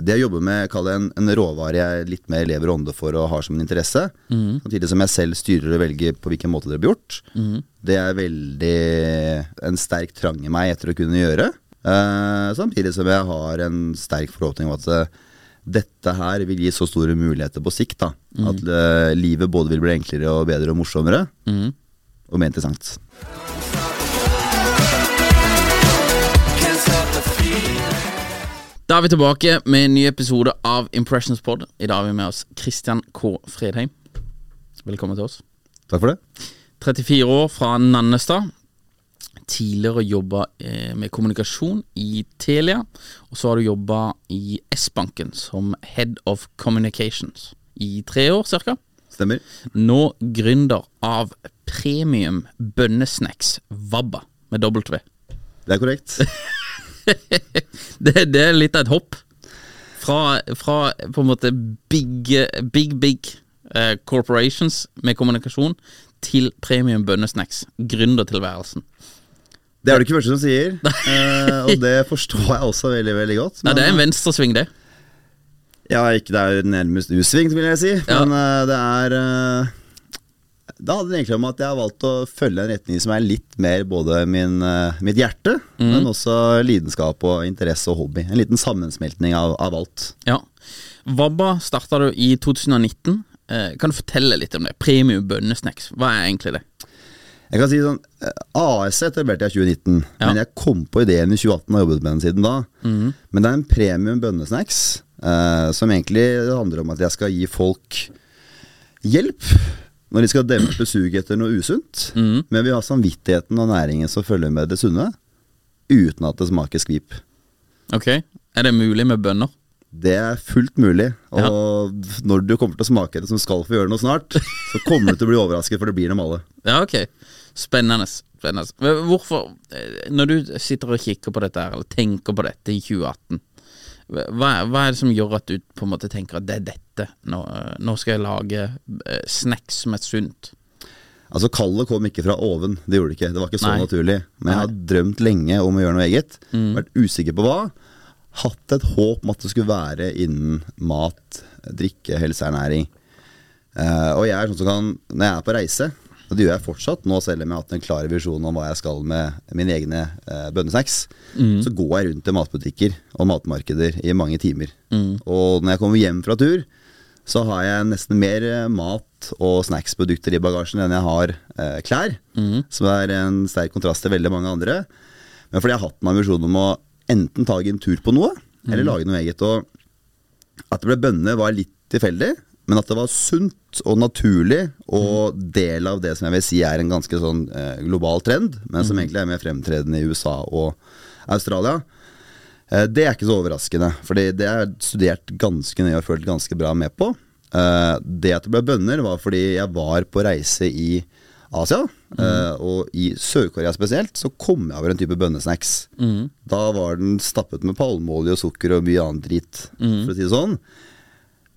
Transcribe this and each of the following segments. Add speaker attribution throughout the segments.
Speaker 1: Det jeg jobber med, kall det en, en råvare jeg litt mer lever og ånder for og har som en interesse. Samtidig som jeg selv styrer og velger på hvilken måte det blir gjort. Det er veldig en sterk trang i meg etter å kunne gjøre. Uh, samtidig som jeg har en sterk forhåpning om at eh, dette her vil gi så store muligheter på sikt. da At uh, livet både vil bli enklere og bedre og morsommere. Og mer interessant.
Speaker 2: Da er vi tilbake med en ny episode av Impressions Pod. I dag har vi med oss Christian K. Fredheim. Velkommen til oss.
Speaker 1: Takk for det.
Speaker 2: 34 år fra Nannestad. Tidligere jobba eh, med kommunikasjon i Telia. Og så har du jobba i S-banken som Head of Communications i tre år ca.
Speaker 1: Stemmer.
Speaker 2: Nå gründer av premium bønnesnacks Vabba med W.
Speaker 1: Det er korrekt.
Speaker 2: det, det er litt av et hopp. Fra, fra på en måte big, big, big uh, corporations med kommunikasjon til premium bønnesnacks. Gründertilværelsen.
Speaker 1: Det er det ikke første som sier, uh, og det forstår jeg også veldig veldig godt.
Speaker 2: Nei, det er en venstresving, det.
Speaker 1: Ja, ikke det er nærmest usvingt, vil jeg si.
Speaker 2: Ja.
Speaker 1: Men eh, det er eh, Det egentlig om at jeg har valgt å følge en retning som er litt mer både min, eh, mitt hjerte,
Speaker 2: mm.
Speaker 1: men også lidenskap og interesse og hobby. En liten sammensmeltning av, av alt.
Speaker 2: Ja. Vabba starta du i 2019. Eh, kan du fortelle litt om det? Premium bønnesnacks, hva er egentlig det?
Speaker 1: Jeg kan si sånn eh, AS etablerte jeg i 2019,
Speaker 2: Ja.
Speaker 1: men jeg kom på ideen i 2018 og har jobbet med den siden da.
Speaker 2: Mm.
Speaker 1: Men det er en premium bønnesnacks eh, som egentlig handler om at jeg skal gi folk hjelp når de skal dempe suget etter noe usunt.
Speaker 2: mm.
Speaker 1: Men vi har samvittigheten og næringen som følger med det sunne, uten at det smaker skvip.
Speaker 2: Ok, Er det mulig med bønner?
Speaker 1: Det er fullt mulig. Og når du kommer til å smake det som skal få gjøre noe snart, så kommer du til å bli overrasket, for det blir dem alle.
Speaker 2: Ja, ok. Spennende. Spennende. Hvorfor, eh, når du sitter og kikker på dette her, eller tenker på dette i 2018, hva, hva er det som gjør at du på en måte tenker at det er dette, nå, nå skal jeg lage eh, snacks som er sunt?
Speaker 1: Altså Kallet kom ikke fra oven, det gjorde det ikke. Det var ikke så
Speaker 2: Nei.
Speaker 1: naturlig. Men jeg har drømt lenge om å gjøre noe eget. Vært usikker på hva. Hatt et håp om at det skulle være innen mat, drikke, helseernæring. Uh, og jeg er sånn som kan, når jeg er på reise, og det gjør jeg fortsatt nå selv om jeg har hatt en klar visjon om hva jeg skal med mine egne eh, bønnesnacks, så går jeg rundt i matbutikker og matmarkeder i mange timer. Og når jeg kommer hjem fra tur, så har jeg nesten mer eh, mat og snacksprodukter i bagasjen enn jeg har eh, klær. Som er en sterk kontrast til veldig mange andre. Men fordi jeg har hatt en ambisjon om å enten ta en tur på noe, eller lage noe eget. Og at det ble bønner var litt tilfeldig, men at det var sunt og naturlig og del av det som jeg vil si er en ganske sånn eh, global trend, men som egentlig er mer fremtredende i USA og Australia. Eh, Det er ikke så overraskende, Fordi det har jeg studert ganske nøye og følt ganske bra med på. Eh, Det at det ble bønner, var fordi jeg var på reise i Asia, eh, og i Sør-Korea spesielt, så kom jeg over en type bønnesnacks. Da var den stappet med palmeolje og sukker og mye annet drit, for å si det sånn.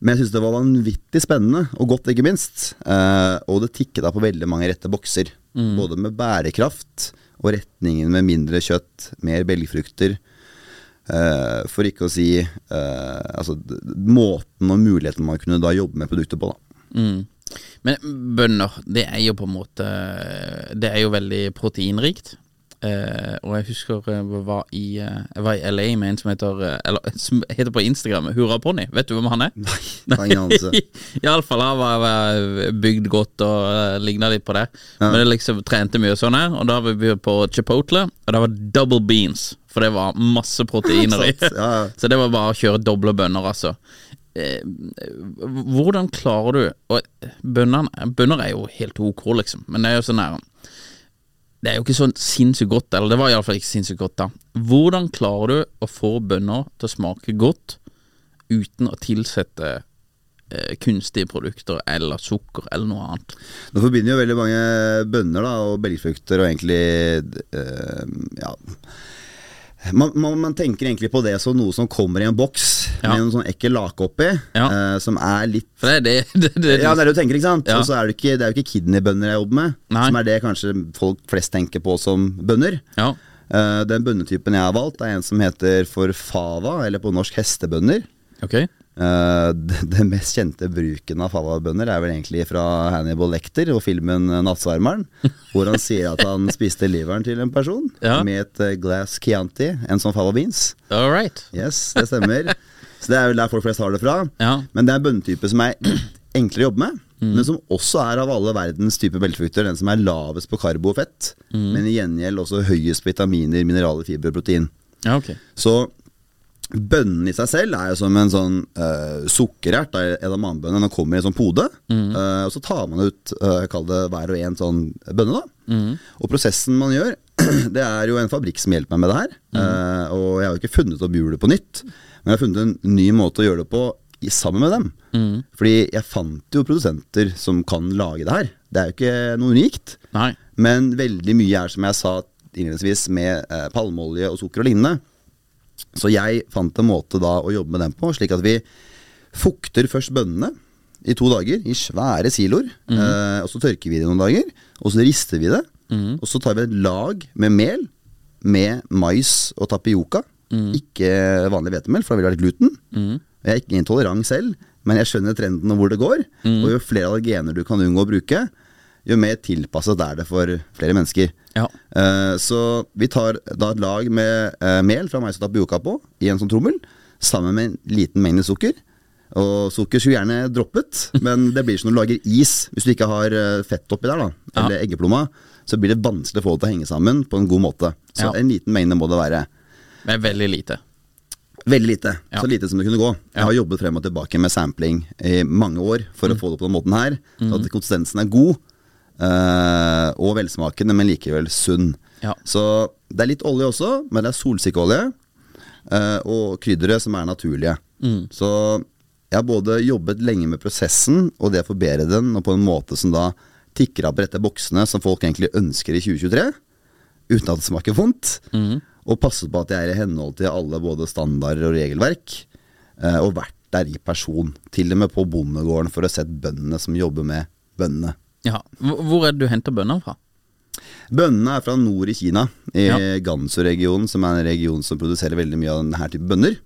Speaker 1: Men jeg syns det var vanvittig spennende, og godt ikke minst. Eh, og det tikket da på veldig mange rette bokser. Både med bærekraft og retningen med mindre kjøtt, mer belgfrukter. Eh, for ikke å si eh, altså, måten og muligheten man kunne da jobbe med produktet på. da
Speaker 2: Mm. Men bønner, det er jo på en måte Det er jo veldig proteinrikt. Eh, og jeg husker jeg var i, eh, jeg var i LA med en som heter eh, Eller som heter på Instagram Hurraponni. Vet du hvem han er?
Speaker 1: Nei, ingen anelse.
Speaker 2: Iallfall han var, var bygd godt og uh, ligna litt på det. Men det liksom trente mye sånn her, og da var vi på Chipotle, og det var double beans. For det var masse proteiner i.
Speaker 1: Ja, ja.
Speaker 2: Så det var bare å kjøre doble bønner, altså. Eh, hvordan klarer du Og Bønner er jo helt ok, liksom, men det er jo sånn her Det er jo ikke sånn sinnssykt godt, eller det var iallfall ikke sinnssykt godt, da. Hvordan klarer du å få bønner til å smake godt uten å tilsette eh, kunstige produkter eller sukker eller noe annet?
Speaker 1: Nå forbinder jo veldig mange bønner da, og belgfrukter og egentlig eh, Ja man, man, man tenker egentlig på det som noe som kommer i en boks
Speaker 2: Ja.
Speaker 1: med en sånn ekkel lake oppi,
Speaker 2: Ja.
Speaker 1: uh, som er litt
Speaker 2: det det, det, det,
Speaker 1: Ja, det er det du tenker, ikke sant?
Speaker 2: Ja.
Speaker 1: Og så er det ikke, det er jo ikke kidneybønner jeg jobber med,
Speaker 2: Nei.
Speaker 1: som er det kanskje folk flest tenker på som bønner.
Speaker 2: Ja.
Speaker 1: Uh, den bønnetypen jeg har valgt, er en som heter for fava, eller på norsk hestebønner.
Speaker 2: Ok.
Speaker 1: Eh, det, mest kjente bruken av fava-bønner er vel egentlig fra Hannibal Lecter og filmen eh, 'Nattsvermeren', hvor han sier at han spiste liveren til en person
Speaker 2: Ja.
Speaker 1: med et eh, glass Chianti, en sånn fava beans.
Speaker 2: All right.
Speaker 1: Yes, det stemmer. Så det er vel der folk flest har det fra.
Speaker 2: Ja.
Speaker 1: Men det er en bønnetype som er enklere å jobbe med, men som også er av alle verdens typer beltefrukter den som er lavest på karbo og fett, men i gjengjeld også høyest på vitaminer, mineraler, fiber og protein.
Speaker 2: Ja, okay.
Speaker 1: Så bønnen i seg selv er jo som en sånn uh, sukkerert, da, edamanbønne. Den kommer i en sånn pode, eh, og så tar man ut uh, kall det hver og en sånn bønne. da Og prosessen man gjør, det er jo en fabrikk som hjelper meg med det her. Eh, og jeg har jo ikke funnet opp hjulet på nytt, men jeg har funnet en ny måte å gjøre det på i, sammen med dem. Fordi jeg fant jo produsenter som kan lage det her. Det er jo ikke noe unikt.
Speaker 2: Nei.
Speaker 1: Men veldig mye er, som jeg sa innledningsvis, med eh, palmeolje og sukker og lignende. Så jeg fant en måte da å jobbe med dem på, slik at vi fukter først bønnene i to dager i svære siloer. Eh, og så tørker vi det noen dager, og så rister vi det. Og så tar vi et lag med mel, med mais og tapioca. Ikke vanlig hvetemel, for da vil det være gluten. Jeg er ikke intolerant selv, men jeg skjønner trenden og hvor det går. Og jo flere allergener du kan unngå å bruke, jo mer tilpasset er det for flere mennesker.
Speaker 2: Ja.
Speaker 1: Uh, så vi tar da et lag med uh, mel fra mais og tapioca på i en sånn trommel, sammen med en liten mengde sukker. Og sukker skulle gjerne droppet, men det blir som når du lager is. Hvis du ikke har eh, fett oppi der, da, eller eggeplomma, så blir det vanskelig å få det til å henge sammen på en god måte. Så
Speaker 2: Ja.
Speaker 1: en liten mengde må det være.
Speaker 2: Er veldig lite.
Speaker 1: Veldig lite.
Speaker 2: Ja.
Speaker 1: Så lite som det kunne gå. Jeg har jobbet frem og tilbake med sampling i mange år for å få det på den måten her. Så at konsistensen er god og velsmakende, men likevel sunn.
Speaker 2: Ja.
Speaker 1: Så det er litt olje også, men det er solsikkeolje eh, og krydderet som er naturlige. Så jeg har både jobbet lenge med prosessen og det å forbedre den, og på en måte som da tikker av på rette boksene som folk egentlig ønsker i 2023, uten at det smaker vondt. Og passet på at jeg er i henhold til alle både standarder og regelverk. eh, Og vært der i person. Til og med på bondegården for å ha sett bøndene som jobber med bøndene.
Speaker 2: Ja. Hvor er det du henter bønner fra?
Speaker 1: Bønnene er fra nord i Kina, i
Speaker 2: Ja.
Speaker 1: Gansu-regionen, som er en region som produserer veldig mye av denne typen bønner.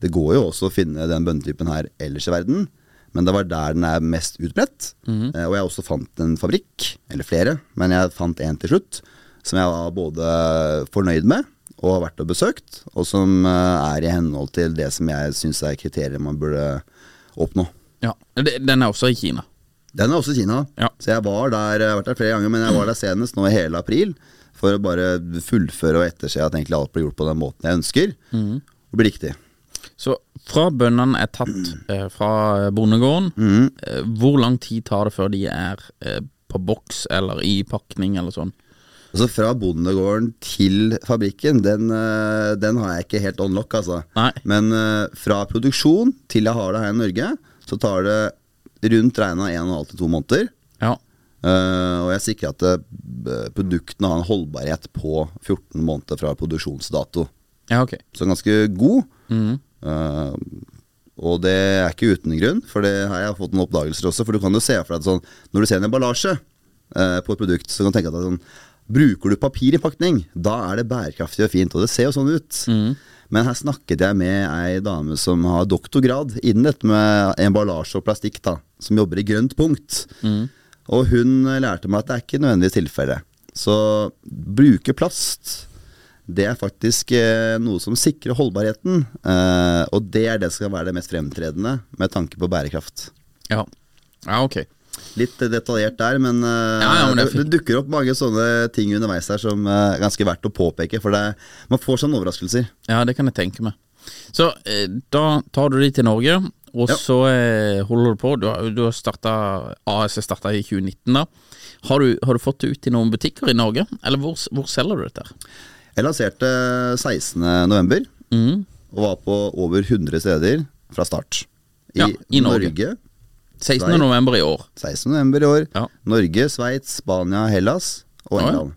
Speaker 1: Det går jo også å finne den bønnetypen her ellers i verden, men det var der den er mest utbredt. Mm. Og jeg også fant en fabrikk, eller flere, men jeg fant en til slutt, som jeg var både fornøyd med og har vært og besøkt, og som eh, er i henhold til det som jeg syns er kriterier man burde oppnå.
Speaker 2: Ja. Den er også i Kina.
Speaker 1: Den er også i Kina.
Speaker 2: Ja.
Speaker 1: Så jeg var der, jeg har vært der flere ganger, men jeg var der senest nå i hele april. For å bare fullføre og etterse at egentlig alt blir gjort på den måten jeg ønsker.
Speaker 2: Mm.
Speaker 1: Og blir riktig.
Speaker 2: Så fra bøndene er tatt eh, fra bondegården,
Speaker 1: mm.
Speaker 2: eh, hvor lang tid tar det før de er eh, på boks eller i pakning eller sånn?
Speaker 1: Altså Fra bondegården til fabrikken, den, eh, den har jeg ikke helt on lock, altså.
Speaker 2: Nei.
Speaker 1: Men eh, fra produksjon til jeg har det her i Norge, så tar det rundt regna en og en halv til to måneder.
Speaker 2: Ja.
Speaker 1: Uh, og jeg sikrer at uh, produktene har en holdbarhet på 14 måneder fra produksjonsdato.
Speaker 2: Ja, okay.
Speaker 1: Så ganske god.
Speaker 2: Mm.
Speaker 1: Uh, og det er ikke uten grunn, for det har jeg fått noen oppdagelser også. For du kan jo se for deg at sånn, når du ser en emballasje eh, på et produkt, så kan du tenke at sånn Bruker du papirinnpakning, da er det bærekraftig og fint. Og det ser jo sånn ut. Men her snakket jeg med ei dame som har doktorgrad innen dette med emballasje og plastikk, da, som jobber i grønt punkt. Og hun lærte meg at det er ikke nødvendigvis tilfellet. Så bruke plast det er faktisk eh, noe som sikrer holdbarheten. Eh, og det er det som skal være det mest fremtredende med tanke på bærekraft.
Speaker 2: Ja. ja, ok.
Speaker 1: Litt eh, detaljert der, men, eh,
Speaker 2: Ja, ja, men det
Speaker 1: det, dukker opp mange sånne ting underveis her som eh, er ganske verdt å påpeke. For det, man får sånne overraskelser.
Speaker 2: Ja, det kan jeg tenke meg. Så eh, da tar du de til Norge, og
Speaker 1: Ja.
Speaker 2: så eh, holder du på. Du har, du har starta AS starta i 2019, da. Har du, har du fått det ut i noen butikker i Norge, eller hvor, hvor selger du dette?
Speaker 1: Jeg lanserte 16.11.
Speaker 2: Mm.
Speaker 1: og var på over 100 steder fra start. I,
Speaker 2: Ja, i Norge.
Speaker 1: Norge
Speaker 2: 16.
Speaker 1: Sveits.
Speaker 2: november i år.
Speaker 1: 16.11. i år.
Speaker 2: Ja.
Speaker 1: Norge, Sveits, Spania, Hellas og
Speaker 2: Å, ja.
Speaker 1: England.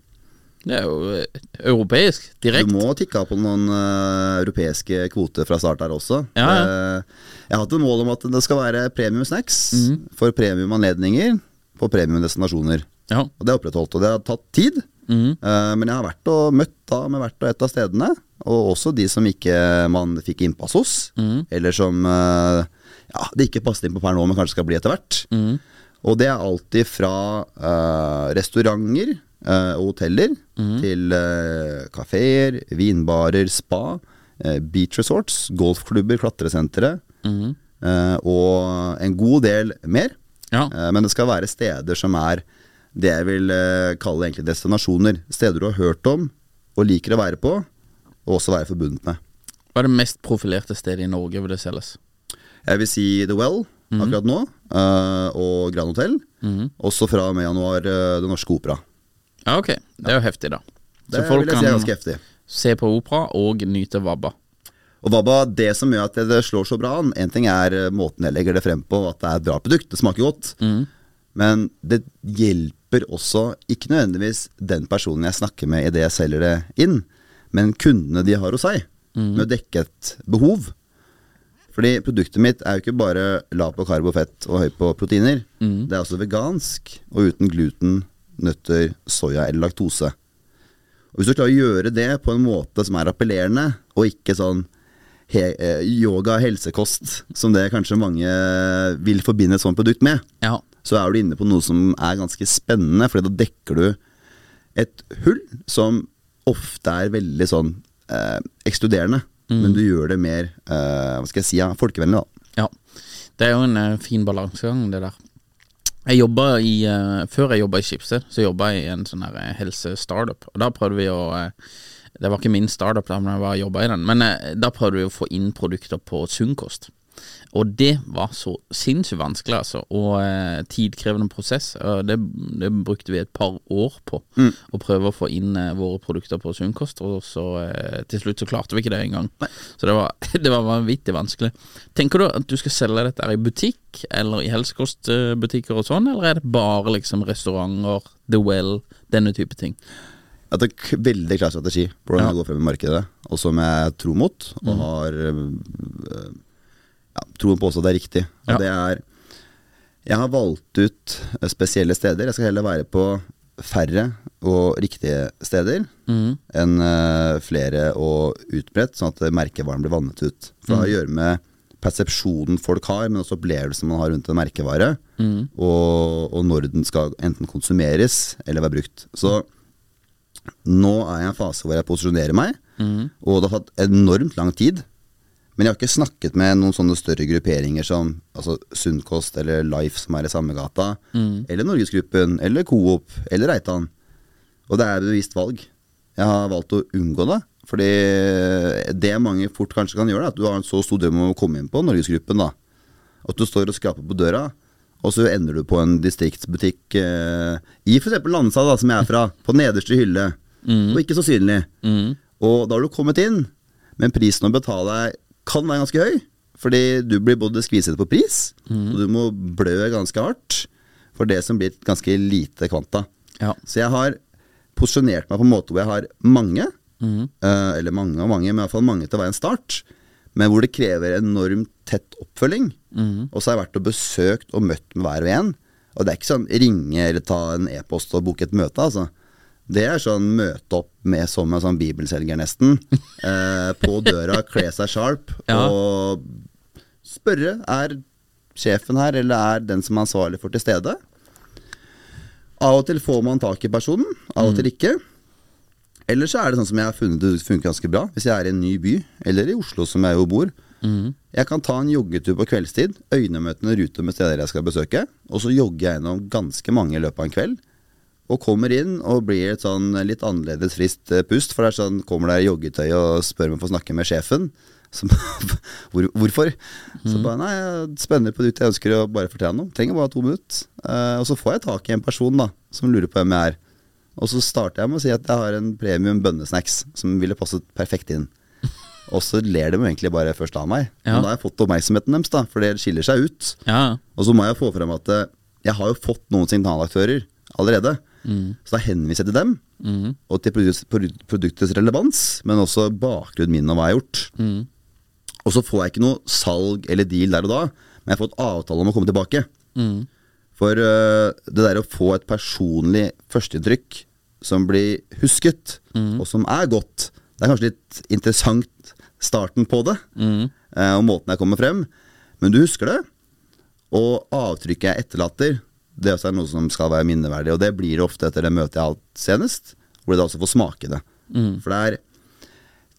Speaker 2: Det er jo eh, europeisk, direkte.
Speaker 1: Du må tikke av på noen eh, europeiske kvoter fra start her også.
Speaker 2: Ja, ja.
Speaker 1: Eh, jeg har hatt et mål om at det skal være premium snacks
Speaker 2: Mhm.
Speaker 1: for premiumanledninger på premiumdestinasjoner.
Speaker 2: Ja.
Speaker 1: Og det er opprettholdt, og det har tatt tid.
Speaker 2: Mhm.
Speaker 1: Eh, men jeg har vært og møtt da med hvert og et av stedene, og også de som ikke man fikk innpass hos,
Speaker 2: Mhm.
Speaker 1: eller som eh, ja, det ikke passet inn på per nå, men kanskje skal bli etter hvert.
Speaker 2: Mm.
Speaker 1: Og det er alltid fra uh, restauranter eh, og hoteller
Speaker 2: mm.
Speaker 1: til uh, kafeer, vinbarer, spa, uh, beach resorts, golfklubber, klatresentre
Speaker 2: mm.
Speaker 1: eh, og en god del mer.
Speaker 2: Ja.
Speaker 1: Eh, men det skal være steder som er det jeg vil eh, kalle egentlig destinasjoner. Steder du har hørt om og liker å være på, og også være forbundet med.
Speaker 2: Hva er det mest profilerte stedet i Norge hvor det selges?
Speaker 1: Jeg vil si The Well akkurat nå, uh, og Grand Hotel. Også fra og med januar uh, Det Norske Opera.
Speaker 2: Ja, ok. Det er jo heftig, da.
Speaker 1: Det vil jeg si er heftig.
Speaker 2: se på opera og nyte Vabba.
Speaker 1: Og Vabba, det som gjør at det, slår så bra an En ting er eh, måten jeg legger det frem på, at det er et bra produkt. Det smaker godt. Men det hjelper også ikke nødvendigvis den personen jeg snakker med idet jeg selger det inn, men kundene de har hos seg, med å dekke et behov. Fordi produktet mitt er jo ikke bare lav på karbo, fett og høy på proteiner. Det er også vegansk og uten gluten, nøtter, soya eller laktose. Og Hvis du klarer å gjøre det på en måte som er appellerende, og ikke sånn he eh, yoga helsekost, som det kanskje mange vil forbinde et sånt produkt med,
Speaker 2: Ja.
Speaker 1: så er du inne på noe som er ganske spennende, for da dekker du et hull som ofte er veldig sånn eh, ekskluderende, men du gjør det mer uh, hva skal jeg si, ja, folkevennlig. da.
Speaker 2: Ja. Det er jo en uh, fin balansegang, det der. Jeg jobba i uh, Før jeg jobba i Schibsted, så jobba jeg i en sånn her helse-startup. Og da prøvde vi å Det var ikke min startup, da, men jeg jobba i den. Men da prøvde vi å få inn produkter på sunnkost. Og det var så sinnssykt vanskelig, altså. Og eh, tidkrevende prosess. Det, det brukte vi et par år på. Å prøve å få inn eh, våre produkter på sunnkost. Og så eh, til slutt så klarte vi ikke det engang. Så det var, det var vanvittig vanskelig. Tenker du at du skal selge dette i butikk, eller i helsekostbutikker og sånn, eller er det bare liksom restauranter, The Well, denne type ting?
Speaker 1: Jeg er en veldig klar strategi på hvordan
Speaker 2: Ja.
Speaker 1: jeg går frem i markedet, og som jeg tror mot, og har øh, ja, troen på også at det er riktig. Og
Speaker 2: Ja.
Speaker 1: det er Jeg har valgt ut øh, spesielle steder. Jeg skal heller være på færre og riktige steder enn uh, flere og utbredt, sånn at merkevaren blir vannet ut. For det har å gjøre med persepsjonen folk har, men også opplevelsen man har rundt en merkevare, og, og når den skal enten konsumeres eller være brukt. Så nå er jeg i en fase hvor jeg posisjonerer meg, og det har tatt enormt lang tid. Men jeg har ikke snakket med noen sånne større grupperinger som altså Sunnkost eller Life, som er i samme gata, eller Norgesgruppen, eller Coop, eller Reitan. Og det er et bevisst valg. Jeg har valgt å unngå det. Fordi det mange fort kanskje kan gjøre, er at du har en så stor drøm om å komme inn på Norgesgruppen. da At du står og skraper på døra, og så ender du på en distriktsbutikk eh, i f.eks. Landsa, da, som jeg er fra, på nederste hylle. Og ikke så synlig. Og da har du kommet inn, men prisen å betale kan være ganske høy. Fordi du blir både skviset på pris, og du må blø ganske hardt for det som blir et ganske lite kvanta.
Speaker 2: Ja.
Speaker 1: Så jeg har posisjonert meg på en måte hvor jeg har mange, eh, eller mange og mange, men i hvert fall mange til å være en start, men hvor det krever enormt tett oppfølging. Og så har jeg vært og besøkt og møtt med hver og en. Og det er ikke sånn ringe eller ta en e-post og booke et møte, altså. Det er sånn møte opp med som en sånn bibelselger, nesten. Eh, på døra, kle seg sharp
Speaker 2: Ja.
Speaker 1: og spørre er sjefen her, eller er den som er ansvarlig for til stede. Av og til får man tak i personen, av og til ikke. Eller så er det sånn som jeg har funnet det funker ganske bra. Hvis jeg er i en ny by, eller i Oslo som jeg jo bor. Jeg kan ta en joggetur på kveldstid, øynemøtende ruter med steder jeg skal besøke, og så jogger jeg gjennom ganske mange i løpet av en kveld. Og kommer inn og blir et sånn litt annerledes friskt eh, pust. For det er sånn, kommer der i joggetøy og spør om å få snakke med sjefen. Som, hvor, hvorfor? Så bare nei, på det jeg ønsker å bare fortelle noe. Trenger bare to minutter. Uh, og så får jeg tak i en person da, som lurer på hvem jeg er. Og så starter jeg med å si at jeg har en premium bønnesnacks som ville passet perfekt inn. Og så ler de egentlig bare først av meg.
Speaker 2: Ja.
Speaker 1: Men da har jeg fått oppmerksomheten deres, da, for det skiller seg ut.
Speaker 2: Ja.
Speaker 1: Og så må jeg få frem at eh, jeg har jo fått noen signalaktører allerede. Så da henviser jeg til dem, og til produktets relevans, men også bakgrunnen min og hva jeg har gjort. Og så får jeg ikke noe salg eller deal der og da, men jeg får et avtale om å komme tilbake. For uh, det der å få et personlig førsteinntrykk som blir husket, og som er godt, det er kanskje litt interessant starten på det, uh, og måten jeg kommer frem, men du husker det. Og avtrykket jeg etterlater, det også er noe som skal være minneverdig. Og det blir det ofte etter det møtet jeg har hatt senest, hvor de da også får smake det. For det er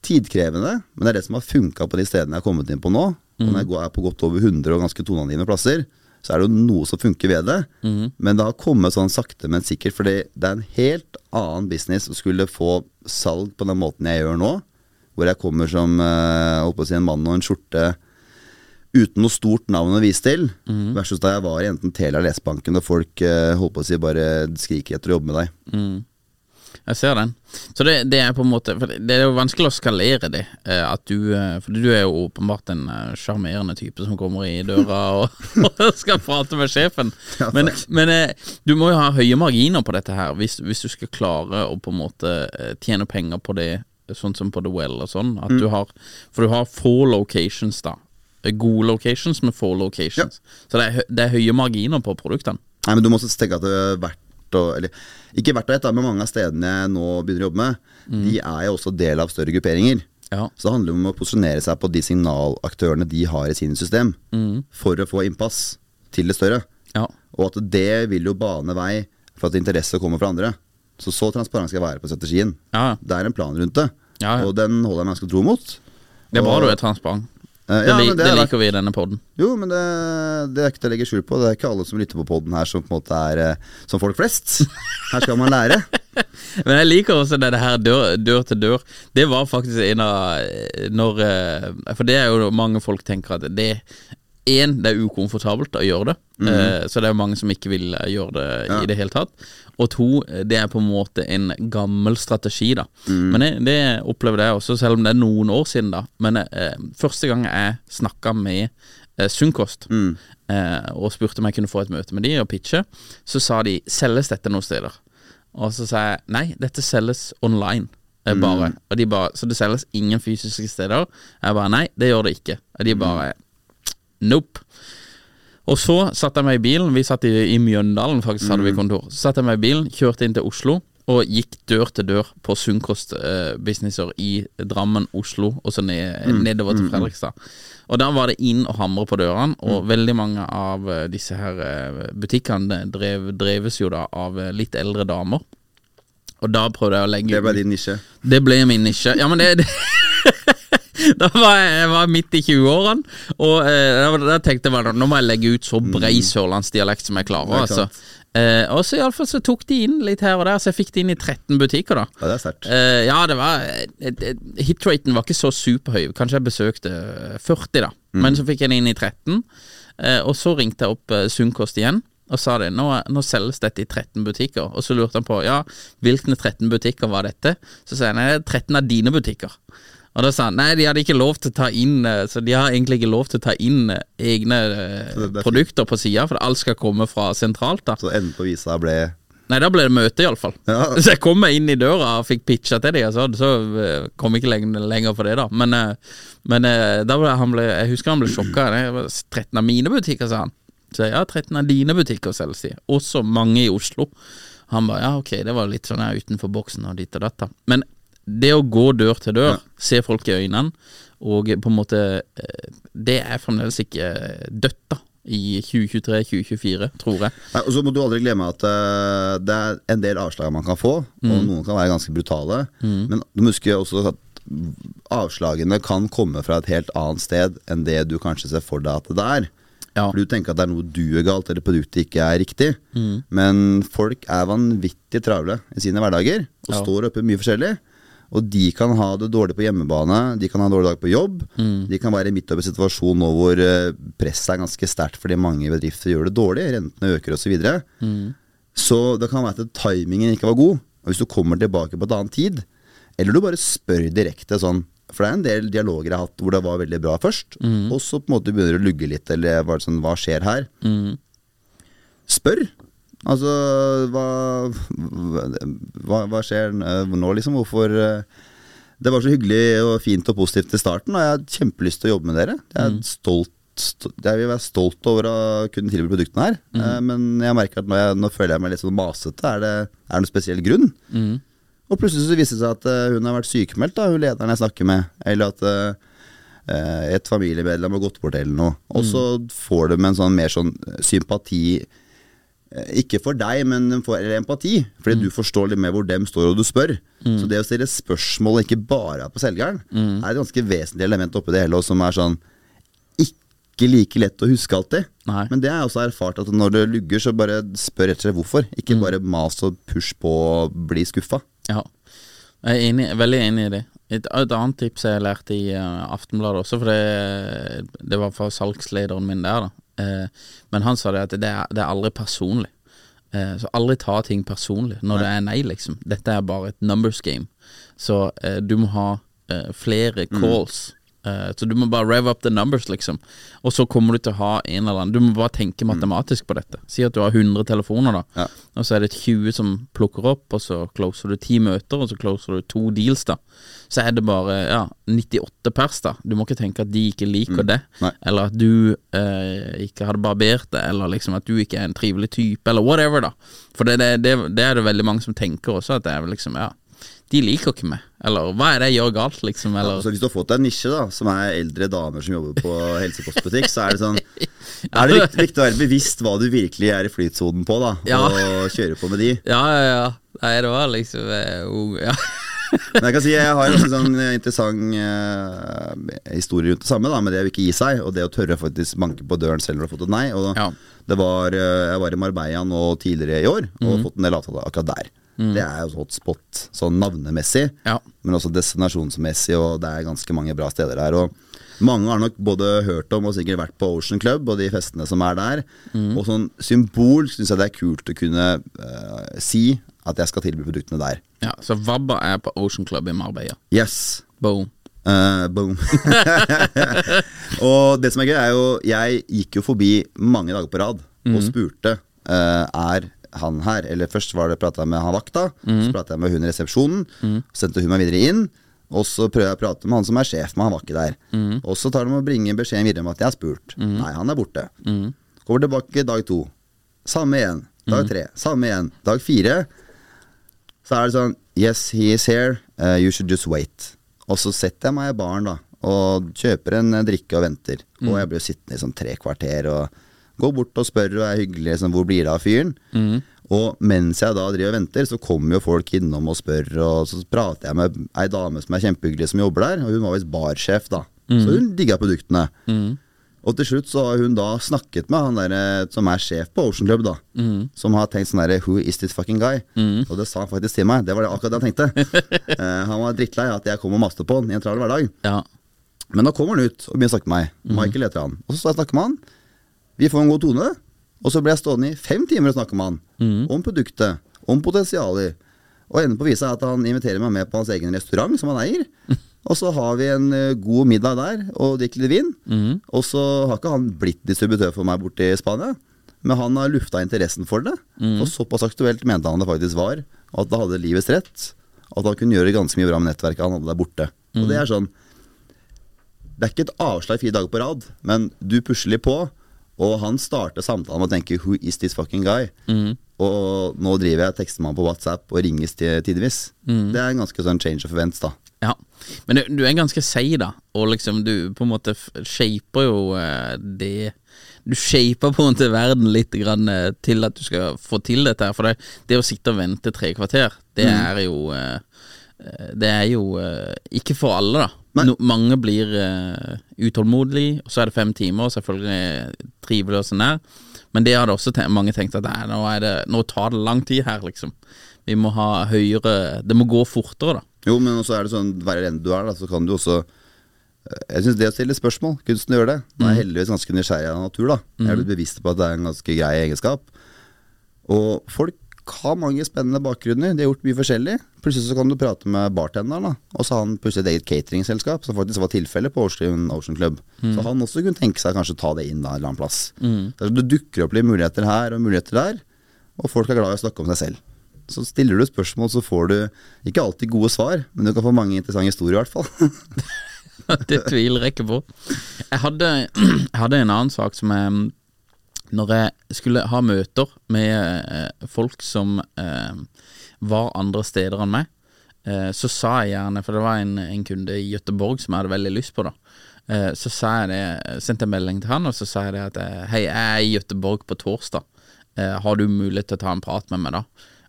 Speaker 1: tidkrevende, men det er det som har funka på de stedene jeg har kommet inn på nå. Mm. når jeg går- er på godt over 100 og ganske toneangivende plasser, så er det jo noe som funker ved det. Men det har kommet sånn sakte, men sikkert, fordi det er en helt annen business å skulle få salg på den måten jeg gjør nå. Hvor jeg kommer som øh, si, en mann og en skjorte uten noe stort navn å vise til. Versus da jeg var i enten Telia eller S-banken og folk eh, holdt på å si bare skriker etter å jobbe med deg.
Speaker 2: Jeg ser den. Så det, det er på en måte det er jo vanskelig å skalere det. eh, At du eh, For du er jo åpenbart en sjarmerende type som kommer i døra og, og skal prate med sjefen.
Speaker 1: Ja,
Speaker 2: Men, men du må jo ha høye marginer på dette her hvis, hvis du skal klare å på en måte tjene penger på det, sånn som på The Well og sånn. At
Speaker 1: Mm.
Speaker 2: du har For du har få locations, da. Eh, Gode locations med få locations. Så det er, det er høye marginer på produktene.
Speaker 1: Nei, men du må også tenke at det er verdt å Eller ikke verdt å ett, men mange av stedene jeg nå begynner å jobbe med, de er jo også del av større grupperinger.
Speaker 2: Ja.
Speaker 1: Så det handler om å posisjonere seg på de signalaktørene de har i sine system, for å få innpass til det større.
Speaker 2: Ja.
Speaker 1: Og at det vil jo bane vei for at interesse kommer fra andre. Så så transparent skal jeg være på strategien.
Speaker 2: Ja.
Speaker 1: Det er en plan rundt det,
Speaker 2: Ja, ja.
Speaker 1: og den holder jeg meg ganske tro mot.
Speaker 2: Det er bra du er transparent. Det,
Speaker 1: ja,
Speaker 2: det,
Speaker 1: men
Speaker 2: det,
Speaker 1: er-
Speaker 2: liker vi i denne poden.
Speaker 1: Jo, men det, det er ikke til å legge skjul på. Det er ikke alle som lytter på poden her som på en måte er uh, som folk flest. Her skal man lære.
Speaker 2: Men jeg liker også det her dør, dør til dør. Det var faktisk en av eh, når For det er jo mange folk tenker at det Én, det er ukomfortabelt å gjøre det. eh, Så det er jo mange som ikke vil gjøre det
Speaker 1: Ja.
Speaker 2: i det hele tatt. Og to, det er på en måte en gammel strategi, da. Men det, det opplevde jeg også, selv om det er noen år siden, da. Men eh, første gang jeg snakka med eh, Sunnkost eh, og spurte om jeg kunne få et møte med de og pitche, så sa de 'selges dette noen steder'? Og så sa jeg nei, dette selges online. eh, Bare. Og de bare, så det selges ingen fysiske steder? Jeg bare nei, det gjør det ikke. Og de bare nope. Og så satt jeg meg i bilen, vi satt i, i Mjøndalen faktisk, hadde vi kontor. Så satt jeg meg i bilen, kjørte inn til Oslo og gikk dør til dør på Sunnkost-businesser i Drammen, Oslo og så ned, nedover til Fredrikstad. Og da var det inn og hamre på dørene, og veldig mange av eh, disse her eh, butikkene drev, dreves jo da av eh, litt eldre damer. Og da prøvde jeg å legge
Speaker 1: Det ble din nisje.
Speaker 2: det ble min nisje. Ja, men det, det Da var jeg, jeg var midt i 20-årene, og eh, da, tenkte jeg nå må jeg legge ut så brei sørlandsdialekt som jeg klarer. altså. Eh, og så iallfall så tok de inn litt her og der, så jeg fikk det inn i 13 butikker, da.
Speaker 1: Ja, det er sterkt.
Speaker 2: Eh, ja, det var et- et- Hitraten var ikke så superhøy. Kanskje jeg besøkte 40, da. Men så fikk jeg den inn i 13. Eh, og så ringte jeg opp eh, Sunnkost igjen og sa det. Nå, nå selges dette i 13 butikker. Og så lurte han på ja, hvilke 13 butikker var dette. Så sa jeg nei, det er 13 av dine butikker. Og da sa han nei, de hadde ikke lov til å ta inn eh, Så de har egentlig ikke lov til å ta inn eh, egne eh,
Speaker 1: det- det er
Speaker 2: produkter på sida, for alt skal komme fra sentralt. da
Speaker 1: Så enden på visa ble
Speaker 2: Nei, da ble det møte, iallfall.
Speaker 1: Ja.
Speaker 2: Så jeg kom meg inn i døra og fikk pitcha til dem, så eh, kom jeg ikke lenger, lenger for det, da. Men, men da ble han ble, jeg husker han ble sjokka. Det var 13 av mine butikker, sa han. Så jeg, ja, 13 av dine butikker selges de. Også mange i Oslo. Han bare ja, ok, det var litt sånn her utenfor boksen og ditt og datt, da. Men det å gå dør til dør, se folk i øynene, og på en måte eh, Det er fremdeles ikke dødt, da. I 2023-2024, tror jeg.
Speaker 1: Nei, Og så må du aldri glemme at uh, det er en del avslag man kan få,
Speaker 2: Mm.
Speaker 1: og noen kan være ganske brutale. Men du må huske også at avslagene kan komme fra et helt annet sted enn det du kanskje ser for deg at det er.
Speaker 2: Ja.
Speaker 1: For du tenker at det er noe du gjør galt, eller produktet ikke er riktig.
Speaker 2: Mm.
Speaker 1: Men folk er vanvittig travle i sine hverdager, og
Speaker 2: Ja.
Speaker 1: står oppe mye forskjellig. Og de kan ha det dårlig på hjemmebane, de kan ha en dårlig dag på jobb.
Speaker 2: Mm.
Speaker 1: De kan være midt oppi en situasjon nå hvor eh, presset er ganske sterkt fordi mange bedrifter gjør det dårlig, rentene øker osv. Så, videre.
Speaker 2: Mm.
Speaker 1: så det kan være at timingen ikke var god. Og hvis du kommer tilbake på et annet tid, eller du bare spør direkte sånn For det er en del dialoger jeg har hatt hvor det var veldig bra først,
Speaker 2: Mm.
Speaker 1: og så på en måte begynner det å lugge litt, eller sånn, hva skjer her?
Speaker 2: Mm.
Speaker 1: Spør. Altså, hva, hva, hva skjer eh, nå, liksom? Hvorfor eh, Det var så hyggelig og fint og positivt i starten, og jeg har kjempelyst til å jobbe med dere. Jeg er stolt jeg vil være stolt over å kunne tilby produktene her, Mm. men jeg merker at nå, jeg, nå føler jeg meg litt sånn masete. Er det, er det noen spesiell grunn? Og plutselig så viste det seg at eh, hun har vært sykemeldt, da, hun lederen jeg snakker med. Eller at eh, eh, et familiemedlem har gått bort eller noe. Og så får de en sånn mer sånn eh, sympati eh, Ikke for deg, men de får empati. Fordi du forstår litt mer hvor dem står, og du spør. Så det å stille spørsmål ikke bare på selgeren, er et ganske vesentlig element oppi det hele, som er sånn ikke like lett å huske alltid.
Speaker 2: Nei.
Speaker 1: Men det har jeg også erfart at når det lugger, så bare spør rett og slett hvorfor. Ikke bare mas og push på og bli skuffa.
Speaker 2: Ja, jeg er enig, veldig enig i det. Et, et annet tips jeg lærte i uh, Aftenbladet også, for det, det var fra salgslederen min der, da. Eh, men han sa det at det er, det er aldri personlig. Eh, så aldri ta ting personlig når det er nei, liksom. Dette er bare et numbers game. Så eh, du må ha flere calls. Eh, så du må bare rev up the numbers, liksom. Og så kommer du til å ha en eller annen Du må bare tenke matematisk på dette. Si at du har 100 telefoner, da.
Speaker 1: Ja.
Speaker 2: Og så er det 20 som plukker opp, og så closer du 10 møter, og så closer du to deals, da. Så er det bare ja, 98 pers, da. Du må ikke tenke at de ikke liker det,
Speaker 1: Nei.
Speaker 2: eller at du eh, ikke hadde barbert det, eller liksom at du ikke er en trivelig type, eller whatever, da. For det, det, det, det er det veldig mange som tenker også, at det er liksom, ja de liker ikke meg, eller hva er det jeg gjør galt, liksom,
Speaker 1: Ja, altså, hvis du har fått deg en nisje, da, som er eldre damer som jobber på helsekostbutikk, så er det sånn Er det viktig, viktig å være bevisst hva du virkelig er i flytsonen på, da,
Speaker 2: Ja.
Speaker 1: og kjøre på med de.
Speaker 2: Ja, ja, ja. Nei, det var liksom eh, oh, ja.
Speaker 1: Men jeg kan si jeg har en sånn interessant eh, historie rundt det samme, da, med det å ikke gi seg, og det å tørre faktisk banke på døren selv når du har fått et nei. Og
Speaker 2: Ja.
Speaker 1: det var, eh, jeg var i Marbella nå tidligere i år, og fått en del avtaler akkurat der. Det er jo hotspot sånn navnemessig,
Speaker 2: Ja.
Speaker 1: men også destinasjonsmessig, og det er ganske mange bra steder der. Og mange har nok både hørt om og sikkert vært på Ocean Club og de festene som er der. Og sånn symbol syns jeg det er kult å kunne uh, si at jeg skal tilby produktene der.
Speaker 2: ja. Så Vabba er på Ocean Club i Marbella.
Speaker 1: Yes.
Speaker 2: Boom.
Speaker 1: Uh, boom. og det som er gøy, er jo Jeg gikk jo forbi mange dager på rad og spurte uh, Er han her. Eller først var det prata jeg med han vakta, så prata jeg med hun i resepsjonen. Sendte hun meg videre inn. Og så prøver jeg å prate med han som er sjef, men han var ikke der. Og så tar de og bringer beskjeden videre om at jeg har spurt. Nei, han er borte. Kommer tilbake dag to. Samme igjen. Dag tre. Samme igjen. Dag fire. Så er det sånn Yes, he is here. Uh, you should just wait. Og så setter jeg meg i baren da og kjøper en drikke og venter. Og jeg blir sittende i sånn tre kvarter og går bort og spør og er hyggelig. Liksom, hvor blir det av fyren? Og mens jeg da driver og venter, så kommer jo folk innom og spør. Og så prater jeg med ei dame som er kjempehyggelig, som jobber der. Og hun var visst barsjef, da. Så hun digga produktene. Og til slutt så har hun da snakket med han der eh, som er sjef på Ocean Club, da. Som har tenkt sånn herre Who is this fucking guy? Og det sa han faktisk til meg. Det var det akkurat det han tenkte. uh, han var drittlei at jeg kom og maste på han i en travel hverdag.
Speaker 2: Ja.
Speaker 1: Men da kommer han ut og begynner å snakke med meg. Michael heter han. Og så står jeg og snakker med han. Vi får en god tone. Og så blir jeg stående i fem timer og snakke med han. Om produktet, om potensialer. Og enden på å er at han inviterer meg med på hans egen restaurant, som han eier. Og så har vi en eh, god middag der, og drikker litt vin.
Speaker 2: Mm.
Speaker 1: Og så har ikke han blitt distributør for meg borte i Spania, men han har lufta interessen for det.
Speaker 2: Mm.
Speaker 1: Og såpass aktuelt mente han det faktisk var, og at det hadde livets rett. At han kunne gjøre ganske mye bra med nettverket han hadde der borte. Og
Speaker 2: Mhm.
Speaker 1: det er sånn Det er ikke et avslag fire dager på rad, men du pusler litt på. Og han starter samtalen med å tenke 'Who is this fucking guy?' Og nå driver jeg tekster på WhatsApp og ringes tidvis. Mm. Det er en ganske sånn change of events, da.
Speaker 2: Ja, men du, du er ganske seig, da. Og liksom du på en måte shaper jo eh, det Du shaper på en måte verden litt grann, eh, til at du skal få til dette her. For det, det å sitte og vente tre kvarter, det er jo eh, Det er jo eh, ikke for alle, da. No, mange blir uh, utålmodige, og så er det fem timer, og selvfølgelig trivelig og sånn der. Men det hadde også ten mange tenkt at nei, nå, er det, nå tar det lang tid her, liksom. Vi må ha høyere Det må gå fortere, da.
Speaker 1: Jo, men også er det sånn hver ende du er, da, så kan du også eh, Jeg syns det å stille spørsmål, kunsten gjør det. Nå er jeg heldigvis ganske nysgjerrig av natur, da. Jeg er blitt bevisst på at det er en ganske grei egenskap. Og folk har mange spennende bakgrunner. De har gjort mye forskjellig. Plutselig så kan du prate med bartenderen, da. Og så har han plutselig et eget cateringselskap, som faktisk var tilfellet på Ocean Ocean Club. Så han også kunne tenke seg kanskje å ta det inn da en eller annen plass. Så Det dukker opp litt muligheter her og muligheter der, og folk er glad i å snakke om seg selv. Så stiller du spørsmål, så får du ikke alltid gode svar, men du kan få mange interessante historier i hvert fall.
Speaker 2: det tviler jeg ikke på. Jeg hadde, jeg hadde en annen sak som jeg Når jeg skulle ha møter med eh, folk som eh, var andre steder enn meg, eh, så sa jeg gjerne For det var en, en kunde i Gøteborg som jeg hadde veldig lyst på, da. Eh, så sa jeg det, sendte jeg melding til han, og så sa jeg det at Hei, jeg er i Gøteborg på torsdag. Eh, har du mulighet til å ta en prat med meg da?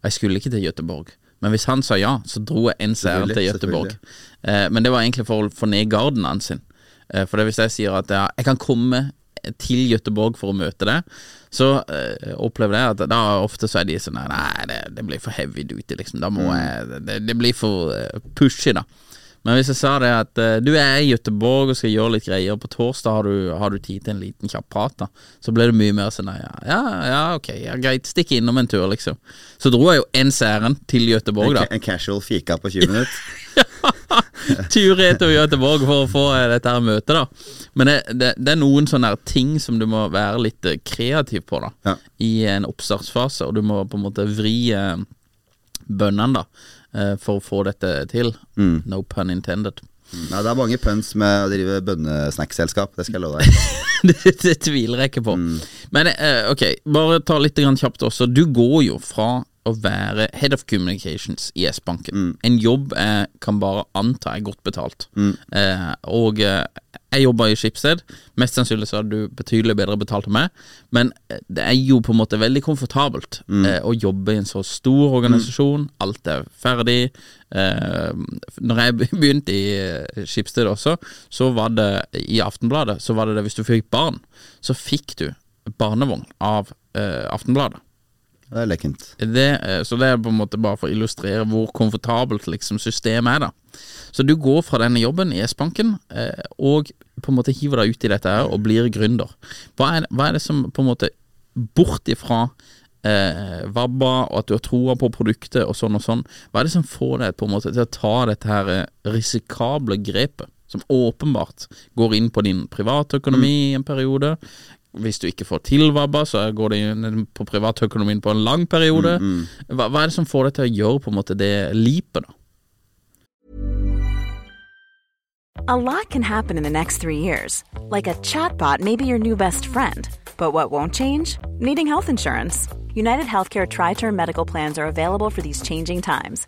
Speaker 2: Jeg skulle ikke til Gøteborg. Men hvis han sa ja, så dro jeg en seer til Gøteborg. Eh, men det var egentlig for å få ned garden hans sin. For det hvis jeg sier at ja, jeg kan komme til Gøteborg for å møte det, så eh, opplever jeg at da ofte så er de sånn Nei, det, det blir for heavy duty, liksom. Da må jeg Det, det blir for eh, pushy, da. Men hvis jeg sa det at uh, du er i Gøteborg og skal gjøre litt greier, på torsdag har du, har du tid til en liten kjapp prat, da, så ble det mye mer sånn ja, ja, ja ok, ja, greit, stikk innom en tur, liksom. Så dro jeg jo ens ærend til Gøteborg, da.
Speaker 1: En, en casual fika på 20 minutter.
Speaker 2: tur til Göteborg for å få eh, dette her møtet, da. Men det, det, det er noen sånne ting som du må være litt eh, kreativ på, da.
Speaker 1: Ja.
Speaker 2: I en oppstartsfase, og du må på en måte vri bønnene, da. Eh, for å få dette til. No pun intended.
Speaker 1: Nei, det er mange puns med å drive bønnesnackselskap, det skal jeg love deg.
Speaker 2: det, det tviler jeg ikke på. Men eh, ok, bare ta litt grann kjapt også. Du går jo fra å være head of communications i S-banken. En jobb jeg kan bare anta er godt betalt. Eh, og eh, jeg jobber i Skipsted. Mest sannsynlig så hadde du betydelig bedre betalt enn meg, men eh, det er jo på en måte veldig komfortabelt eh, å jobbe i en så stor organisasjon. Alt er ferdig. Eh, når jeg begynte i eh, Skipsted også, så var det i Aftenbladet Så var det det hvis du fikk barn, så fikk du barnevogn av eh, Aftenbladet.
Speaker 1: Det er lekkent.
Speaker 2: Det, eh, så det er på en måte bare for å illustrere hvor komfortabelt liksom systemet er, da. Så du går fra denne jobben i S-banken eh, og på en måte hiver deg ut i dette her og blir gründer. Hva er, hva er det som på en måte Bort ifra eh, Vabba og at du har troa på produktet og sånn og sånn, hva er det som får deg på en måte til å ta dette her eh, risikable grepet? Som åpenbart går inn på din privatøkonomi i en periode. Hvis du ikke får til Vabba, så går det inn på privatøkonomien på en lang periode. Hva, hva er det som får deg til å gjøre på en måte det lipet, da?
Speaker 3: A lot can happen in the next three years. Like a chatbot may be your new best friend. But what won't change? Needing health insurance. United Healthcare Tri Term Medical Plans are available for these changing times.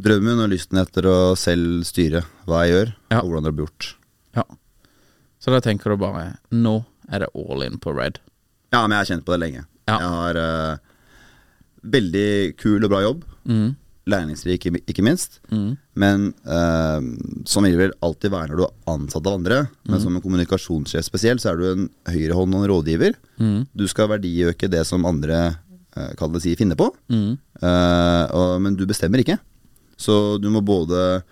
Speaker 1: Drømmen og lysten etter å selv styre hva jeg gjør,
Speaker 2: Ja.
Speaker 1: og hvordan det blir gjort.
Speaker 2: Ja. Så da tenker du bare Nå er det all in på red.
Speaker 1: Ja, men jeg har kjent på det lenge.
Speaker 2: Ja.
Speaker 1: Jeg har uh, veldig kul og bra jobb.
Speaker 2: Mm.
Speaker 1: Læringsrik, ikke- minst. Men uh, som vil alltid være når du er ansatt av andre. Men som en kommunikasjonssjef spesielt, så er du en høyrehånd og en rådgiver. Du skal verdiøke det som andre uh, kan det si finner på. uh, og, men du bestemmer ikke. Så du må både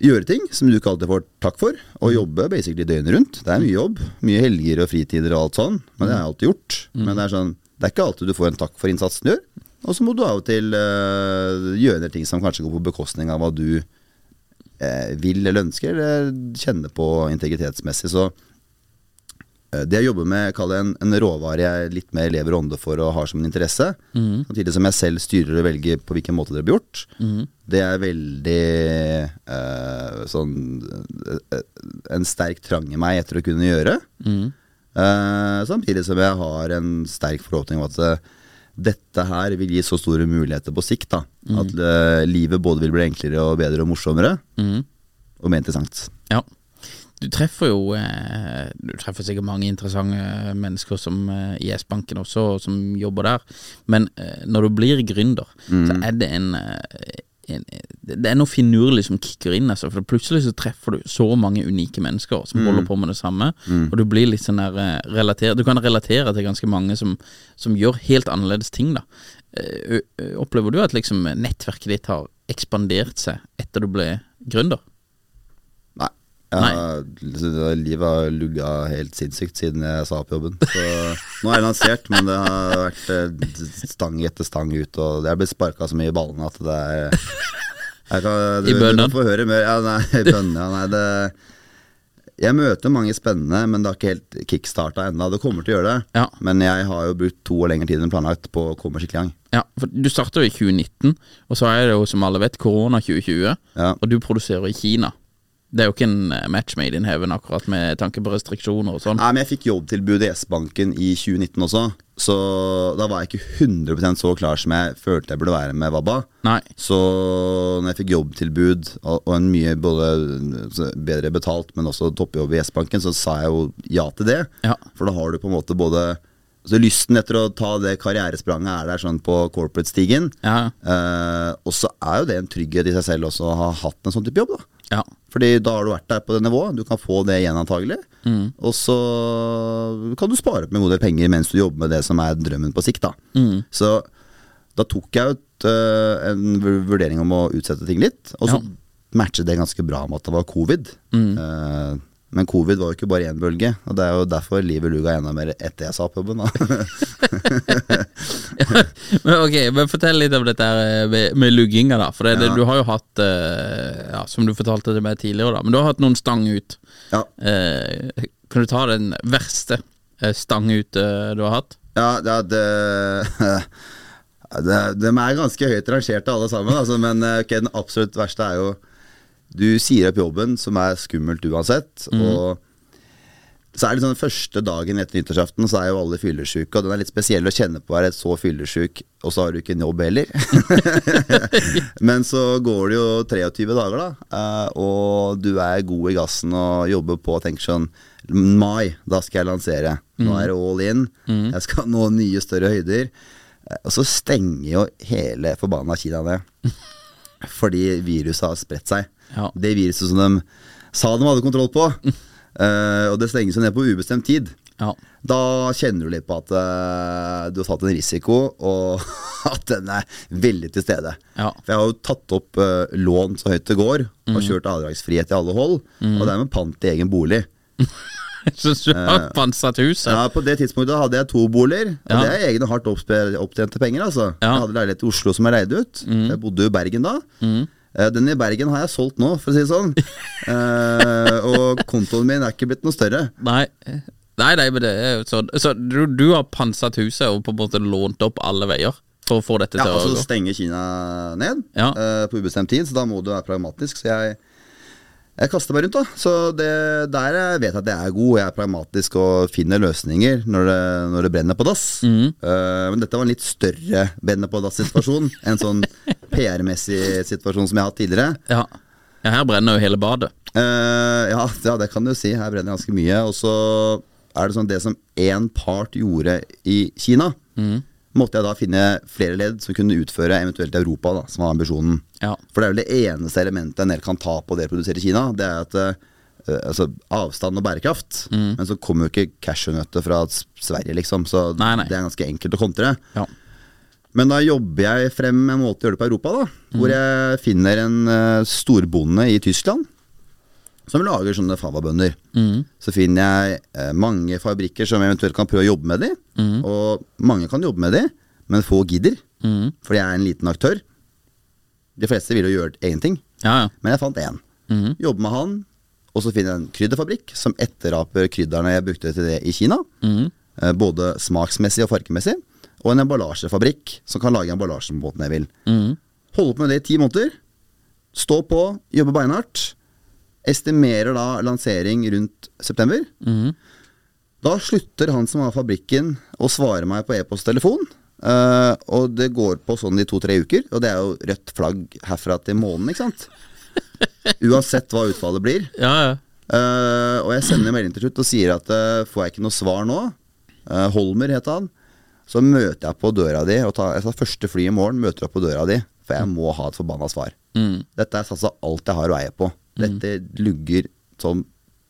Speaker 1: gjøre ting som du ikke alltid får takk for, og jobbe basically døgnet rundt. Det er mye jobb. Mye helger og fritider og alt sånn, men det har jeg alltid gjort. Men det er sånn Det er ikke alltid du får en takk for innsatsen du gjør. Og så må du av og til øh, gjøre ting som kanskje går på bekostning av hva du øh, vil eller ønsker, eller kjenner på integritetsmessig. Så det jeg jobber med, kall det en, en råvare jeg litt mer lever ånde for og har som en interesse, samtidig som jeg selv styrer og velger på hvilken måte det blir gjort, det er veldig eh, sånn eh, En sterk trang i meg etter å kunne gjøre. Eh, samtidig som jeg har en sterk forhåpning om at eh, dette her vil gi så store muligheter på sikt. da At eh, livet både vil bli enklere og bedre og morsommere. Og mer interessant.
Speaker 2: Ja. Du treffer jo eh, Du treffer sikkert mange interessante mennesker som eh, i S-banken også, som jobber der. Men eh, når du blir gründer, så er det en, eh, en Det er noe finurlig som kicker inn. Altså, for plutselig så treffer du så mange unike mennesker som holder på med det samme. Og du blir litt sånn der relater, Du kan relatere til ganske mange som, som gjør helt annerledes ting, da. Eh, Opplever du at liksom nettverket ditt har ekspandert seg etter du ble gründer?
Speaker 1: Ja, livet har lugga helt sinnssykt siden jeg sa opp jobben. Så nå er jeg lansert, men det har vært eh, stang etter stang ut, og jeg har blitt sparka så mye i ballene at det er kan, du,
Speaker 2: I bønnen?
Speaker 1: Du får høre mer. Ja, nei, i bønnen, ja, nei, det Jeg møter mange spennende, men det har ikke helt kickstarta ennå. Det kommer til å gjøre det,
Speaker 2: Ja.
Speaker 1: men jeg har jo brukt to år lengre tid enn planlagt på å komme skikkelig i gang.
Speaker 2: Ja, for Du starta jo i 2019, og så er det jo som alle vet korona 2020.
Speaker 1: Ja.
Speaker 2: Og du produserer i Kina. Det er jo ikke en eh, match made in heaven akkurat med tanke på restriksjoner og sånn.
Speaker 1: Nei, men jeg fikk jobbtilbud i S-banken i 2019 også, så da var jeg ikke 100% så klar som jeg følte jeg burde være med Vabba.
Speaker 2: Nei.
Speaker 1: Så når jeg fikk jobbtilbud og en mye både bedre betalt, men også toppjobb i S-banken, så sa jeg jo ja til det.
Speaker 2: Ja.
Speaker 1: For da har du på en måte både så Lysten etter å ta det karrierespranget er der sånn på corporate-stigen.
Speaker 2: Ja.
Speaker 1: Eh, og så er jo det en trygghet i seg selv også å ha hatt en sånn type jobb, da.
Speaker 2: Ja.
Speaker 1: Fordi da har du vært der på det nivået. Du kan få det igjen antagelig. Og så kan du spare opp en god del penger mens du jobber med det som er drømmen på sikt. da Så da tok jeg ut uh, en vurdering om å utsette ting litt. Og så
Speaker 2: Ja.
Speaker 1: matchet det ganske bra med at det var covid. Eh, men covid var jo ikke bare én bølge. Og det er jo derfor livet luga enda mer etter jeg sa puben.
Speaker 2: men ok, men Fortell litt om dette her med, med lugginga, da. For det, det, du har jo hatt, eh, ja, som du fortalte til meg tidligere, da. Men du har hatt noen stang ut.
Speaker 1: ja.
Speaker 2: Eh, kan du ta den verste eh, stang ut eh, du har hatt?
Speaker 1: Ja, ja det, det De er ganske høyt rangerte alle sammen, altså, men okay, den absolutt verste er jo Du sier opp jobben, som er skummelt uansett, og så er det sånn første dagen etter nyttårsaften, så er jo alle fyllesyke, og den er litt spesiell å kjenne på å være så fyllesyk, og så har du ikke en jobb heller. Men så går det jo 23 dager, da, eh, og du er god i gassen og jobber på og tenker sånn Mai, da skal jeg lansere. Nå er det all in. Jeg skal nå nye, større høyder. Eh, Og så stenger jo hele forbanna Kina ned. Fordi viruset har spredt seg.
Speaker 2: Ja.
Speaker 1: Det viruset som de sa de hadde kontroll på. Uh, og det stenges jo ned på ubestemt tid.
Speaker 2: Ja.
Speaker 1: Da kjenner du litt på at uh, du har tatt en risiko, og at den er veldig til stede.
Speaker 2: Ja.
Speaker 1: For jeg har jo tatt opp uh, lån så høyt det går, og kjørt avdragsfrihet i alle hold. Og det er med pant i egen bolig.
Speaker 2: Så du har pantsatt huset?
Speaker 1: Ja, På det tidspunktet hadde jeg to boliger, og
Speaker 2: Ja.
Speaker 1: det er egne hardt opptjente penger. altså. Jeg hadde leilighet i Oslo som jeg leide ut. Jeg bodde jo i Bergen da. Eh, Den i Bergen har jeg solgt nå, for å si det sånn. Eh, og kontoen min er ikke blitt noe større.
Speaker 2: Nei. Nei, nei, men det er jo sånn Så du, du har pansret huset og på en måte lånt opp alle veier for å få dette
Speaker 1: Ja,
Speaker 2: til
Speaker 1: og
Speaker 2: å
Speaker 1: så
Speaker 2: gå?
Speaker 1: stenger Kina ned
Speaker 2: Ja.
Speaker 1: eh, på ubestemt tid, så da må du være pragmatisk. Så jeg Jeg kaster meg rundt, da. Så det, der jeg vet jeg at jeg er god. Jeg er pragmatisk og finner løsninger når det, når det brenner på dass.
Speaker 2: Mm.
Speaker 1: Uh, men dette var en litt større brenner på dass-situasjon. en sånn PR-messig situasjon som jeg har hatt tidligere.
Speaker 2: Ja. ja, her brenner jo hele badet.
Speaker 1: Uh, ja, ja, det kan du si. Her brenner ganske mye. Og så er det sånn det som én part gjorde i Kina, måtte jeg da finne flere ledd som kunne utføre eventuelt Europa, da, som var ambisjonen.
Speaker 2: Ja.
Speaker 1: For det er vel det eneste elementet en del kan ta på det å produsere i Kina. Det er at uh, altså, avstand og bærekraft. Men så kommer jo ikke cashewnøtter fra Sverige, liksom. Så
Speaker 2: Nei, nei.
Speaker 1: det er ganske enkelt å kontre.
Speaker 2: Ja.
Speaker 1: Men da jobber jeg frem en måte å gjøre det på Europa, da. Hvor jeg finner en uh, storbonde i Tyskland som lager sånne fava-bønner. Så finner jeg eh, mange fabrikker som eventuelt kan prøve å jobbe med de. Og mange kan jobbe med de, men få gidder. Fordi jeg er en liten aktør. De fleste vil jo gjøre egen ting.
Speaker 2: Ja, ja.
Speaker 1: Men jeg fant én. Jobber med han. Og så finner jeg en krydderfabrikk som etteraper krydderne jeg brukte til det i Kina. Eh, Både smaksmessig og farkemessig. Og en emballasjefabrikk som kan lage emballasjen på båten jeg vil. Holde på med det i ti måneder. Stå på, jobbe beinhardt. Estimerer da lansering rundt september. Da slutter han som har fabrikken å svare meg på e-posttelefon. Eh, og det går på sånn i to-tre uker, og det er jo rødt flagg herfra til månen, ikke sant? Uansett hva utfallet blir.
Speaker 2: ja, ja.
Speaker 1: Uh, og jeg sender melding til slutt og sier at uh, får jeg ikke noe svar nå, uh, Holmer het han, så møter jeg på døra di, og tar, jeg tar første fly i morgen, møter opp på døra di, for jeg må ha et forbanna svar. Dette er satsa alt jeg har å eie på. Dette lugger som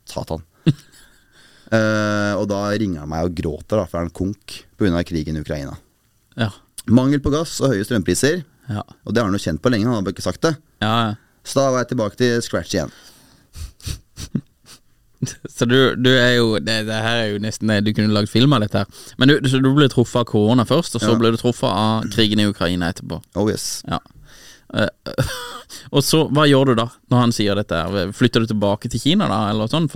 Speaker 1: satan. uh, og da ringer han meg og gråter, da, for han er en konk pga. krigen i Ukraina.
Speaker 2: Ja.
Speaker 1: Mangel på gass og høye strømpriser,
Speaker 2: Ja.
Speaker 1: og det har han jo kjent på lenge, han har bare ikke sagt det.
Speaker 2: ja.
Speaker 1: Så da var jeg tilbake til scratch igjen.
Speaker 2: Så du, du er jo det, det her er jo nesten Du kunne lagd film av dette her. Men du, du ble truffet av korona først, og så ble du truffet av krigen i Ukraina etterpå.
Speaker 1: Oh yes.
Speaker 2: Ja. Eh, og så, hva gjør du da, når han sier dette? Flytter du tilbake til Kina da, eller sånn?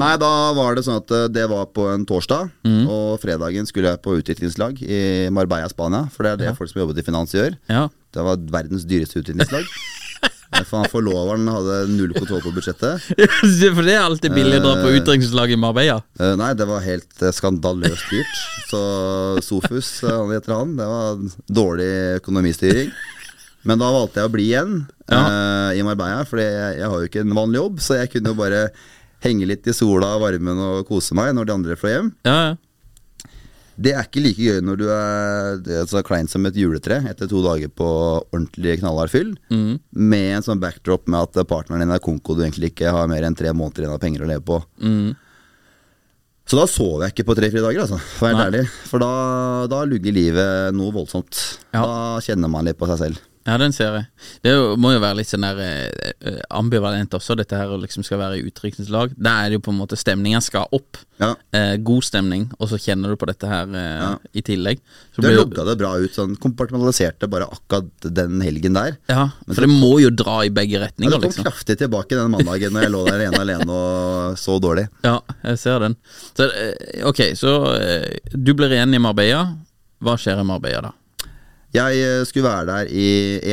Speaker 1: Nei, da var det sånn at eh, det var på en torsdag, og fredagen skulle jeg på utviklingslag i Marbella, Spania. For det er det folk som jobbet i finans gjør.
Speaker 2: ja.
Speaker 1: Det var verdens dyreste utviklingslag. Eh, han forloveren hadde null kontroll på budsjettet.
Speaker 2: For det er alltid billig å dra på utdrikningslag i Marbella.
Speaker 1: Eh, Nei, det var helt eh, skandaløst dyrt. Så Sofus, eh, han heter han, det var dårlig økonomistyring. Men da valgte jeg å bli igjen eh, i Marbella, for jeg, jeg har jo ikke en vanlig jobb. Så jeg kunne jo bare henge litt i sola og varmen og kose meg når de andre fløy hjem.
Speaker 2: Ja, ja.
Speaker 1: Det er ikke like gøy når du er så klein som et juletre etter to dager på ordentlig knallhard fyll, med en sånn backdrop med at partneren din er konko du egentlig ikke har mer enn tre måneder igjen av penger å leve på. Så da sov jeg ikke på tre-fire dager, altså, for. For da, da lugger livet noe voldsomt.
Speaker 2: Ja.
Speaker 1: Da kjenner man litt på seg selv.
Speaker 2: Ja, den ser jeg. Det må jo være litt sånn der eh, eh, ambivalent også, dette her å liksom skal være i utdrikningslag. Der er det jo på en måte stemningen skal opp.
Speaker 1: Ja.
Speaker 2: Eh, god stemning, og så kjenner du på dette her eh, i tillegg. Så
Speaker 1: Du
Speaker 2: blir det-
Speaker 1: logga det bra ut, sånn kompartmentaliserte bare akkurat den helgen der.
Speaker 2: Ja, for det må jo dra i begge
Speaker 1: Ja,
Speaker 2: retninger,
Speaker 1: det kom
Speaker 2: liksom.
Speaker 1: kraftig tilbake den mandagen når jeg lå der ene alene og så dårlig.
Speaker 2: Ja, jeg ser den. Så, eh, ok, så eh, du blir igjen i Marbella. Hva skjer i Marbella da?
Speaker 1: Jeg eh, skulle være der i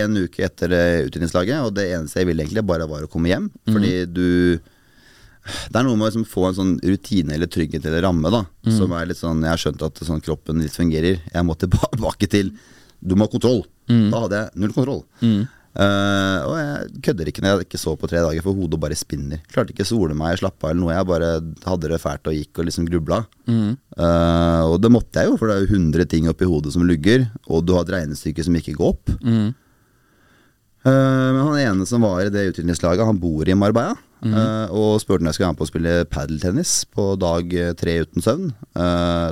Speaker 1: en uke etter utdanningslaget, og det eneste jeg ville egentlig bare var å komme hjem. Fordi du Det er noe med å liksom få en sånn rutine eller trygghet eller ramme, da. Som er litt sånn Jeg har skjønt at sånn kroppen litt fungerer. Jeg må tilbake til Du må ha kontroll. Da hadde jeg null kontroll. Eh, og jeg kødder ikke når jeg ikke så på tre dager, for hodet bare spinner. Klarte ikke å sole meg, slappe av eller noe. Jeg bare hadde det fælt og gikk og liksom grubla. Eh, og det måtte jeg jo, for det er jo 100 ting oppi hodet som lugger, og du har et regnestykke som ikke går opp. Eh, men han ene som var i det utviklingslaget, han bor i Marbella. eh, og spurte om jeg skulle være med på å spille padeltennis på dag tre uten søvn.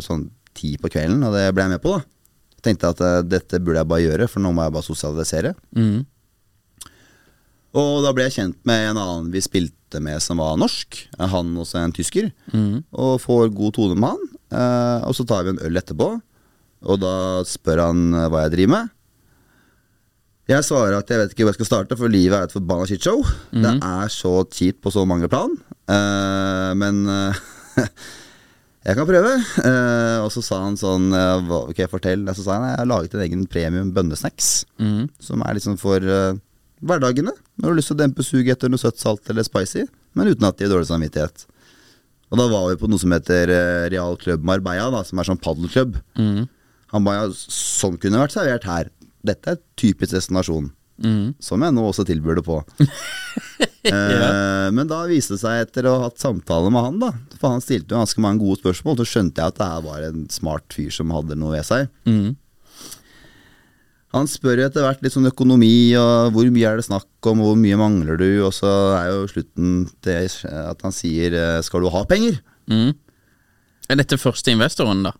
Speaker 1: sånn ti på kvelden, og det ble jeg med på, da. Tenkte at dette burde jeg bare gjøre, for nå må jeg bare sosialisere. Og da ble jeg kjent med en annen vi spilte med som var norsk. Han også en tysker. Og får god tone med han. eh, og så tar vi en øl etterpå, og da spør han eh, hva jeg driver med. Jeg svarer at jeg vet ikke hvor jeg skal starte, for livet er et forbanna shitshow. Det er så kjipt på så mange plan. Eh, men eh, jeg kan prøve. Eh, og så sa han sånn Ok, fortell. Så sa han jeg har laget en egen premium bønnesnacks. Som er liksom for hverdagene. Når du har lyst til å dempe suget etter noe søtt, salt eller spicy. men uten at de har dårlig samvittighet. Og da var vi på noe som heter eh, Real Club Marbella, da, som er sånn padelklubb. Han ba ja, sånn kunne vært servert her. Dette er typisk destinasjon. Som jeg nå også tilbyr det på. eh, men da viste det seg, etter å ha hatt samtale med han, da For han stilte jo ganske mange gode spørsmål, så skjønte jeg at det her var en smart fyr som hadde noe ved seg. Han spør etter hvert litt sånn økonomi, og hvor mye er det snakk om, hvor mye mangler du? Og så er jo slutten til at han sier eh, 'skal du ha penger'?
Speaker 2: Mm. Er dette første investoren, da?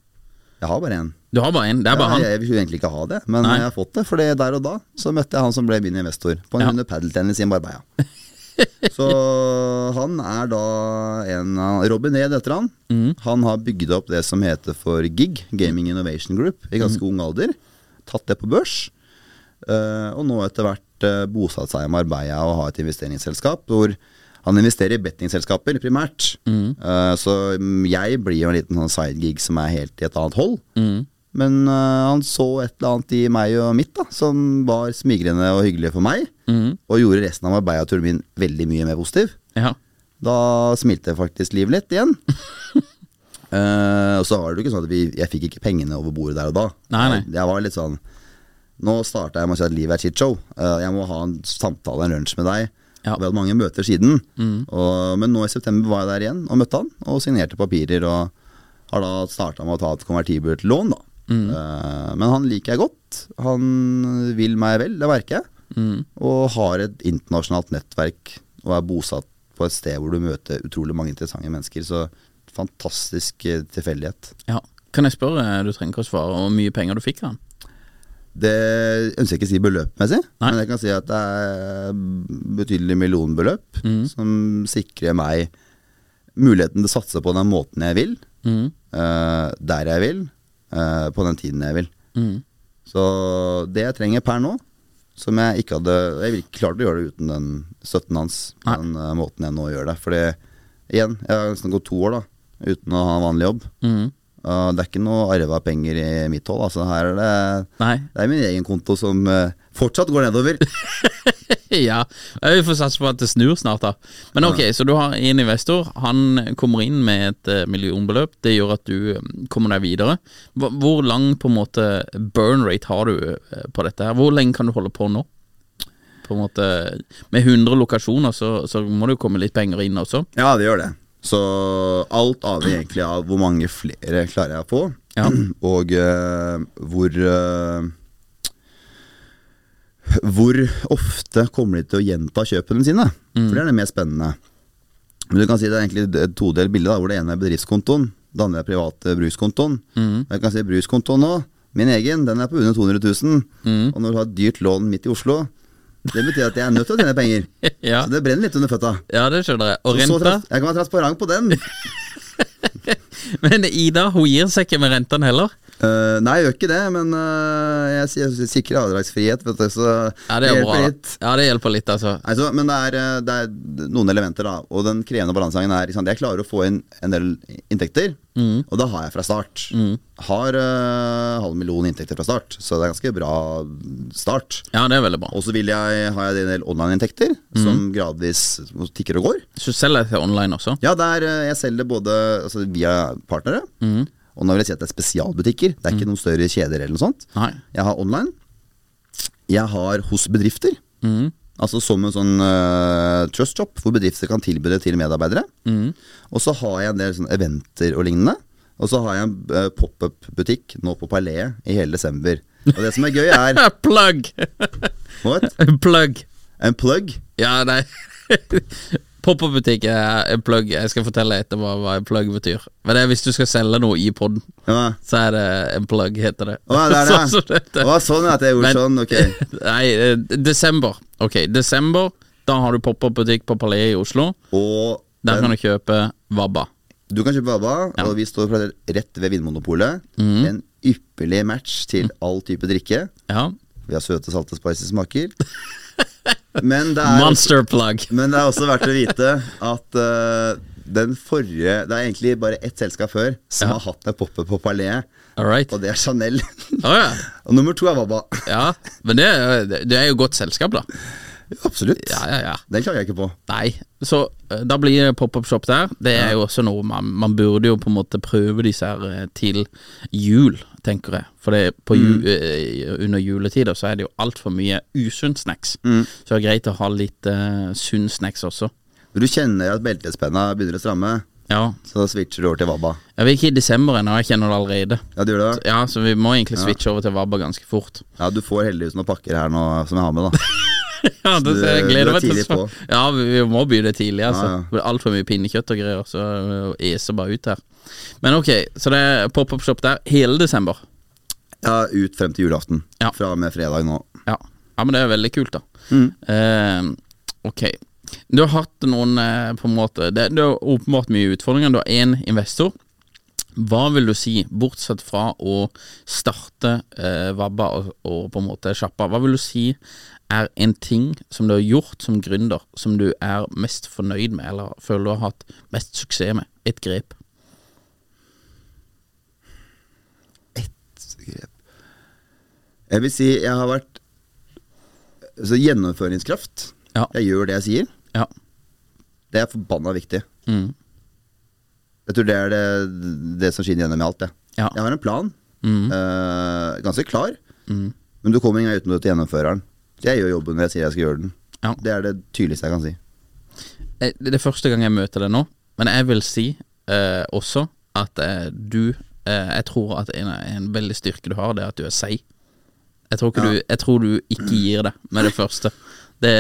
Speaker 1: Jeg har bare én.
Speaker 2: Du har bare én? Det er bare
Speaker 1: Ja,
Speaker 2: han?
Speaker 1: jeg vil jo egentlig ikke ha det, men
Speaker 2: Nei.
Speaker 1: jeg har fått det. For der og da så møtte jeg han som ble min investor, på en
Speaker 2: Ja.
Speaker 1: runde padeltennis i Marbella. så han er da en av Robin Ed heter han.
Speaker 2: Mm.
Speaker 1: Han har bygd opp det som heter for GIG, Gaming Innovation Group, i ganske
Speaker 2: Mm.
Speaker 1: ung alder. Tatt det på børs. eh, og nå etter hvert eh, bosatt seg i Marbella og har et investeringsselskap hvor han investerer i bettingselskaper primært.
Speaker 2: Mm.
Speaker 1: Eh, så jeg blir jo en liten sånn sidegig som er helt i et annet hold.
Speaker 2: Mm.
Speaker 1: Men uh, han så et eller annet i meg og mitt da som var smigrende og hyggelig for meg.
Speaker 2: Mm.
Speaker 1: Og gjorde resten av Marbella-turen min veldig mye mer positiv.
Speaker 2: Ja.
Speaker 1: Da smilte faktisk livet litt igjen. Eh, og så var det jo ikke sånn at vi, jeg fikk ikke pengene over bordet der og da.
Speaker 2: Nei, nei.
Speaker 1: Jeg, jeg var litt sånn Nå starta jeg med å si at livet er et shitshow. Uh, jeg må ha en samtale, en lunsj med deg.
Speaker 2: Ja.
Speaker 1: Vi hadde mange møter siden. Og, men nå i september var jeg der igjen og møtte han. Og signerte papirer. Og har da starta med å ta et konvertibelt lån, da. Eh, men han liker jeg godt. Han vil meg vel, det merker jeg. Og har et internasjonalt nettverk og er bosatt på et sted hvor du møter utrolig mange interessante mennesker. Så fantastisk eh, tilfeldighet.
Speaker 2: ja. Kan jeg spørre, du trenger ikke å svare, hvor mye penger du fikk av han?
Speaker 1: Det ønsker jeg ikke å si beløpmessig,
Speaker 2: Nei.
Speaker 1: men jeg kan si at det er betydelig millionbeløp som sikrer meg muligheten til å satse på den måten jeg vil, eh, der jeg vil, eh, på den tiden jeg vil. Så det jeg trenger per nå, som jeg ikke hadde Jeg ville ikke klart å gjøre det uten den støtten hans, på den eh, måten jeg nå gjør det. For igjen, jeg har nesten gått to år da uten å ha vanlig jobb.
Speaker 2: Mm.
Speaker 1: Og det er ikke noe arva penger i mitt hold. Altså her er det
Speaker 2: Nei.
Speaker 1: det er min egen konto som uh, fortsatt går nedover.
Speaker 2: ja, vi får satse på at det snur snart, da. Men ok, så du har en investor. Han kommer inn med et eh, millionbeløp. Det gjør at du eh, kommer deg videre. Hvor lang på en måte burn rate har du på dette? her? Hvor lenge kan du holde på nå? På en måte Med 100 lokasjoner så, så må det jo komme litt penger inn også.
Speaker 1: Ja, det gjør det. Så alt avhenger egentlig av hvor mange flere klarer jeg å få,
Speaker 2: Ja.
Speaker 1: og uh, hvor uh, Hvor ofte kommer de til å gjenta kjøpene sine? For det er det mest spennende. Men du kan si det er egentlig et todelt bilde, hvor det ene er bedriftskontoen, det andre er private bruskontoen. Mm. Jeg kan si bruskontoen nå, min egen, den er på under 200 000. Og når du har et dyrt lån midt i Oslo, det betyr at jeg er nødt til å tjene penger.
Speaker 2: Ja,
Speaker 1: Så det brenner litt under føtta.
Speaker 2: ja det skjønner jeg. Og renta?
Speaker 1: Jeg kan være transparent på den.
Speaker 2: Men Ida hun gir seg ikke med rentene heller.
Speaker 1: Eh, nei, jeg gjør ikke det, men uh, jeg jeg sikrer avdragsfrihet, vet du, så
Speaker 2: Ja, det bra.
Speaker 1: hjelper
Speaker 2: bra,
Speaker 1: litt.
Speaker 2: Ja, det hjelper litt, altså.
Speaker 1: altså men det er, eh, det er noen elementer, da. Og den krevende balansegangen er liksom, Jeg klarer å få inn en del inntekter,
Speaker 2: Mm.
Speaker 1: og det har jeg fra start. Har uh, halv million inntekter fra start, så det er ganske bra start.
Speaker 2: Ja, det er veldig bra.
Speaker 1: Og så jeg, har jeg en del online-inntekter,
Speaker 2: Mm.
Speaker 1: som gradvis tikker og går.
Speaker 2: Så du selger til online også.
Speaker 1: Ja, der jeg selger både altså, via partnere, og nå vil jeg si at det er spesialbutikker. Det er ikke noen større kjeder eller noe sånt.
Speaker 2: Nei.
Speaker 1: Jeg har online. Jeg har hos bedrifter. Altså som en sånn uh, trust shop, hvor bedrifter kan tilby det til medarbeidere. Og så har jeg en del sånne eventer og lignende. Og så har jeg en uh, pop-up-butikk nå på Palais i hele desember. Og det som er gøy, er
Speaker 2: Plug!
Speaker 1: what?
Speaker 2: En plug.
Speaker 1: en plug.
Speaker 2: Ja, nei. Pop-up-butikk er en plug. Jeg skal fortelle etterpå hva en plug betyr. Men det er hvis du skal selge noe i poden,
Speaker 1: Ja.
Speaker 2: så er det en plug, heter det.
Speaker 1: Å, det er det.
Speaker 2: Sånn så dette.
Speaker 1: Å, sånn at gjorde
Speaker 2: Men-
Speaker 1: sånn, ok.
Speaker 2: Nei, eh, desember. Ok, desember. Da har du pop-up-butikk på Palais i Oslo.
Speaker 1: Og
Speaker 2: Der kan du kjøpe Vabba.
Speaker 1: Du kan kjøpe Vabba,
Speaker 2: Ja.
Speaker 1: og vi står rett ved Vinmonopolet.
Speaker 2: Mm.
Speaker 1: En ypperlig match til all type drikke.
Speaker 2: Ja.
Speaker 1: Vi har søte, salte, spicy smaker. Men det er,
Speaker 2: Monster plug.
Speaker 1: men det er også verdt å vite at uh, den forrige Det er egentlig bare ett selskap før som
Speaker 2: Ja.
Speaker 1: har hatt en poppe på Palais,
Speaker 2: All right.
Speaker 1: og det er Chanel.
Speaker 2: Oh, ja.
Speaker 1: og nummer to er Vabba.
Speaker 2: ja. Men det, det er jo godt selskap, da.
Speaker 1: Absolutt.
Speaker 2: Ja, ja, ja.
Speaker 1: Den klager jeg ikke på.
Speaker 2: Nei, så eh, da blir det pop-up shop der. Det er jo også noe man, man burde jo på en måte prøve disse her eh, til jul, tenker jeg. For det, på ju, eh, under juletider så er det jo altfor mye usunn snacks. Så det er greit å ha litt uh, sunn snacks også.
Speaker 1: Når du kjenner at beltespenna begynner å stramme,
Speaker 2: Ja.
Speaker 1: så da switcher du over til Vabba.
Speaker 2: Jeg vil ikke i desember ennå, jeg kjenner det allerede.
Speaker 1: Ja, du gjør det?
Speaker 2: Ja, så vi må egentlig switche over til Vabba ganske fort.
Speaker 1: Ja, du får heldigvis noen pakker her nå som jeg har med, da.
Speaker 2: Ja, det, jeg gleder
Speaker 1: er
Speaker 2: meg til å. Ja, vi, må begynne tidlig, altså.
Speaker 1: Ah, ja.
Speaker 2: Altfor mye pinnekjøtt og greier, så eser bare ut her. Men ok, så det er pop-up shop der hele desember.
Speaker 1: Ja, ut frem til julaften.
Speaker 2: Ja.
Speaker 1: Fra og med fredag nå.
Speaker 2: Ja. ja, men det er veldig kult, da.
Speaker 1: Mm.
Speaker 2: Uh, ok. Du har hatt noen eh, på en måte det, det er åpenbart mye utfordringer. Du har én investor. Hva vil du si, bortsett fra å starte eh, Vabba og, og på en måte sjappa, hva vil du si er en ting som du har gjort som gründer, som du er mest fornøyd med, eller føler du har hatt mest suksess med? Et grep.
Speaker 1: Et grep. Jeg vil si jeg har vært Så gjennomføringskraft.
Speaker 2: Ja.
Speaker 1: Jeg gjør det jeg sier.
Speaker 2: Ja.
Speaker 1: Det er forbanna viktig.
Speaker 2: Mm.
Speaker 1: Jeg tror det er det, det som skinner gjennom i alt. Det.
Speaker 2: Ja.
Speaker 1: Jeg har en plan.
Speaker 2: Mm.
Speaker 1: Øh, ganske klar.
Speaker 2: Mm.
Speaker 1: Men du kommer ingen vei uten å gjennomføre den. Jeg gjør jobben når jeg sier jeg skal gjøre den.
Speaker 2: Ja.
Speaker 1: Det er det tydeligste jeg kan si.
Speaker 2: Det er første gang jeg møter deg nå, men jeg vil si eh, også at eh, du eh, Jeg tror at en, en veldig styrke du har, det er at du er seig. Jeg tror,
Speaker 1: Ja.
Speaker 2: du, jeg tror du ikke gir deg med det første. Det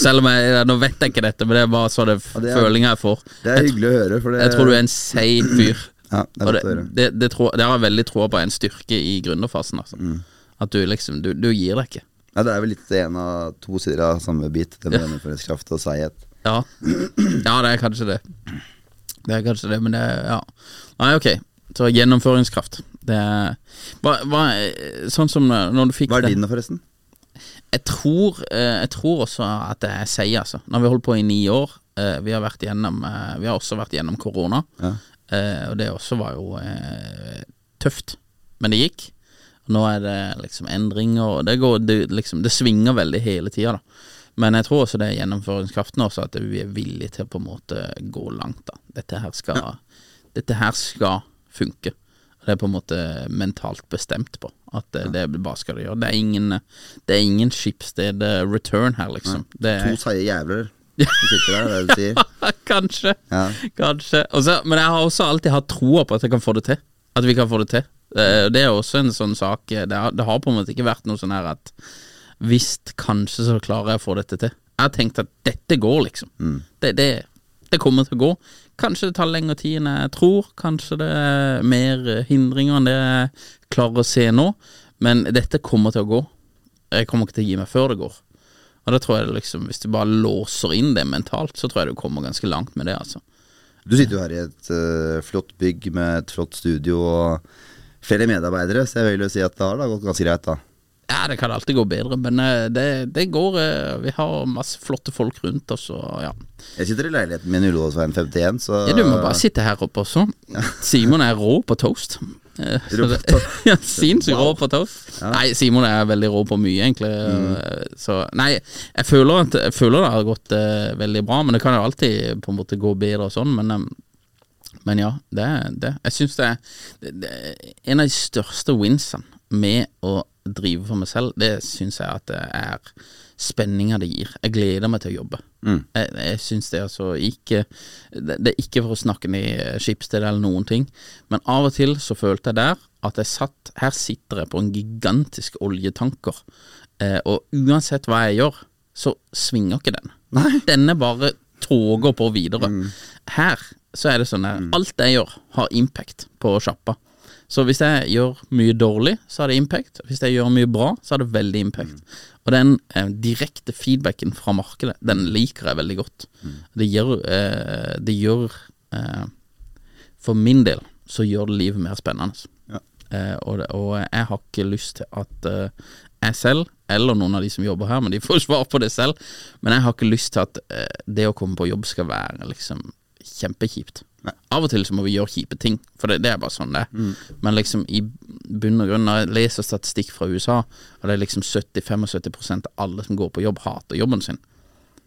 Speaker 2: selv om jeg Nå vet jeg ikke dette, men det er bare så det,
Speaker 1: Ja, det er-
Speaker 2: følinga jeg får.
Speaker 1: Det er
Speaker 2: Jeg,
Speaker 1: hyggelig å høre. For det,
Speaker 2: jeg tror du er en seig fyr.
Speaker 1: Ja, det
Speaker 2: det, det, det, tror, det har jeg veldig tro på er en styrke i gründerfasen. Altså.
Speaker 1: Mm.
Speaker 2: At du liksom Du, du gir deg ikke.
Speaker 1: Ja, det er vel litt en av to sider av samme bit. Det med gjennomføringskraft og seighet.
Speaker 2: Ja. ja, det er kanskje det. Det er kanskje det, men det er Ja. Nei, ok. Så gjennomføringskraft. Det er hva, hva, Sånn som når du fikk
Speaker 1: Hva er din, forresten?
Speaker 2: jeg tror, eh, jeg tror også at det er seig, altså. Nå har vi holdt på i ni år. eh, Vi har, vært gjennom, eh, vi har også vært gjennom korona.
Speaker 1: Ja.
Speaker 2: Og det også var jo tøft. Men det gikk. Nå er det liksom endringer, og det går Det, liksom, det svinger veldig hele tida. Men jeg tror også det er gjennomføringskraften også, at vi er villige til å på en måte gå langt, da. Dette her skal, dette her skal funke. Det er på en måte mentalt bestemt på at det, det bare skal det gjøre. Det er ingen, det er ingen skipssted return her, liksom. Det
Speaker 1: To
Speaker 2: er,
Speaker 1: seige jævler der, det er det
Speaker 2: kanskje.
Speaker 1: Ja.
Speaker 2: Kanskje. Også, men jeg har også alltid hatt troa på at jeg kan få det til. At vi kan få det til. Eh, Det er også en sånn sak Det har, det har på en måte ikke vært noe sånn her at hvis kanskje så klarer jeg å få dette til. Jeg har tenkt at dette går, liksom. Det, det, det kommer til å gå. Kanskje det tar lengre tid enn jeg tror. Kanskje det er mer eh, hindringer enn det jeg klarer å se nå. Men dette kommer til å gå. Jeg kommer ikke til å gi meg før det går. Og da tror jeg liksom Hvis du bare låser inn det mentalt, så tror jeg du kommer ganske langt med det, altså.
Speaker 1: Du sitter jo her i et uh, flott bygg med et flott studio og flere medarbeidere, så jeg vil jo si at det har gått ganske greit, da.
Speaker 2: Ja, det kan alltid gå bedre, men eh, det, det går eh, Vi har masse flotte folk rundt oss, og ja.
Speaker 1: Jeg sitter i leiligheten min i Ullevålsveien 51, så
Speaker 2: ja. Du må bare sitte her oppe også. Simon er rå på toast. Eh, ja, Sinnssykt rå på toff
Speaker 1: Ja.
Speaker 2: Nei, Simon er veldig rå på mye, egentlig. Mm. Så nei, jeg føler, at, jeg føler det har gått uh, veldig bra, men det kan jo alltid på en måte gå bedre og sånn. Men, um, men ja, det er det. Jeg syns det, det, det er en av de største winsene med å drive for meg selv, det syns jeg at det er spenninga det gir. Jeg gleder meg til å jobbe. Jeg, jeg syns det altså ikke det, det er ikke for å snakke ned Skipsted eller noen ting, men av og til så følte jeg der at jeg satt Her sitter jeg på en gigantisk oljetanker, eh, og uansett hva jeg gjør, så svinger ikke den. Denne bare toger på videre. Her så er det sånn at alt jeg gjør, har impact på sjappa. Så hvis jeg gjør mye dårlig, så har det impact. Hvis jeg gjør mye bra, så har det veldig impact. Og den eh, direkte feedbacken fra markedet, den liker jeg veldig godt. Det gjør, eh, det gjør eh, For min del så gjør det livet mer spennende.
Speaker 1: Ja.
Speaker 2: Eh, og, det, og jeg har ikke lyst til at eh, jeg selv, eller noen av de som jobber her, men de får svar på det selv, men jeg har ikke lyst til at eh, det å komme på jobb skal være liksom kjempekjipt. Av og til så må vi gjøre kjipe ting, for det, det er bare sånn det er. Men liksom i bunn og grunn, når jeg leser statistikk fra USA, og det er liksom 70-75 av alle som går på jobb, hater jobben sin.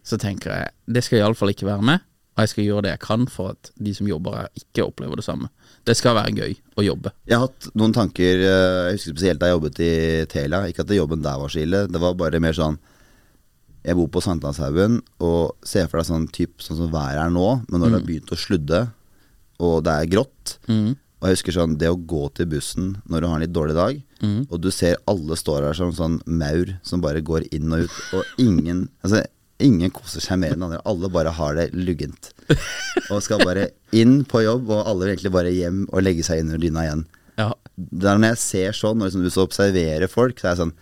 Speaker 2: så tenker jeg det skal iallfall ikke være med. Og jeg skal gjøre det jeg kan for at de som jobber her, ikke opplever det samme. Det skal være gøy å jobbe.
Speaker 1: Jeg har hatt noen tanker eh, Jeg husker spesielt da jeg jobbet i Telia. Ikke at jobben der var så ille. Det var bare mer sånn Jeg bor på Sankthanshaugen og ser for deg sånn typ sånn som været er nå, men når det har begynt å sludde, og det er grått Og jeg husker sånn det å gå til bussen når du har en litt dårlig dag, og du ser alle står her som sånn maur som bare går inn og ut, og ingen Altså Ingen koser seg mer enn andre. Alle bare har det luggent. Og skal bare inn på jobb, og alle vil egentlig bare hjem og legge seg inn under dyna igjen.
Speaker 2: Ja.
Speaker 1: Det er når jeg ser sånn, og liksom du så observerer folk, så er jeg sånn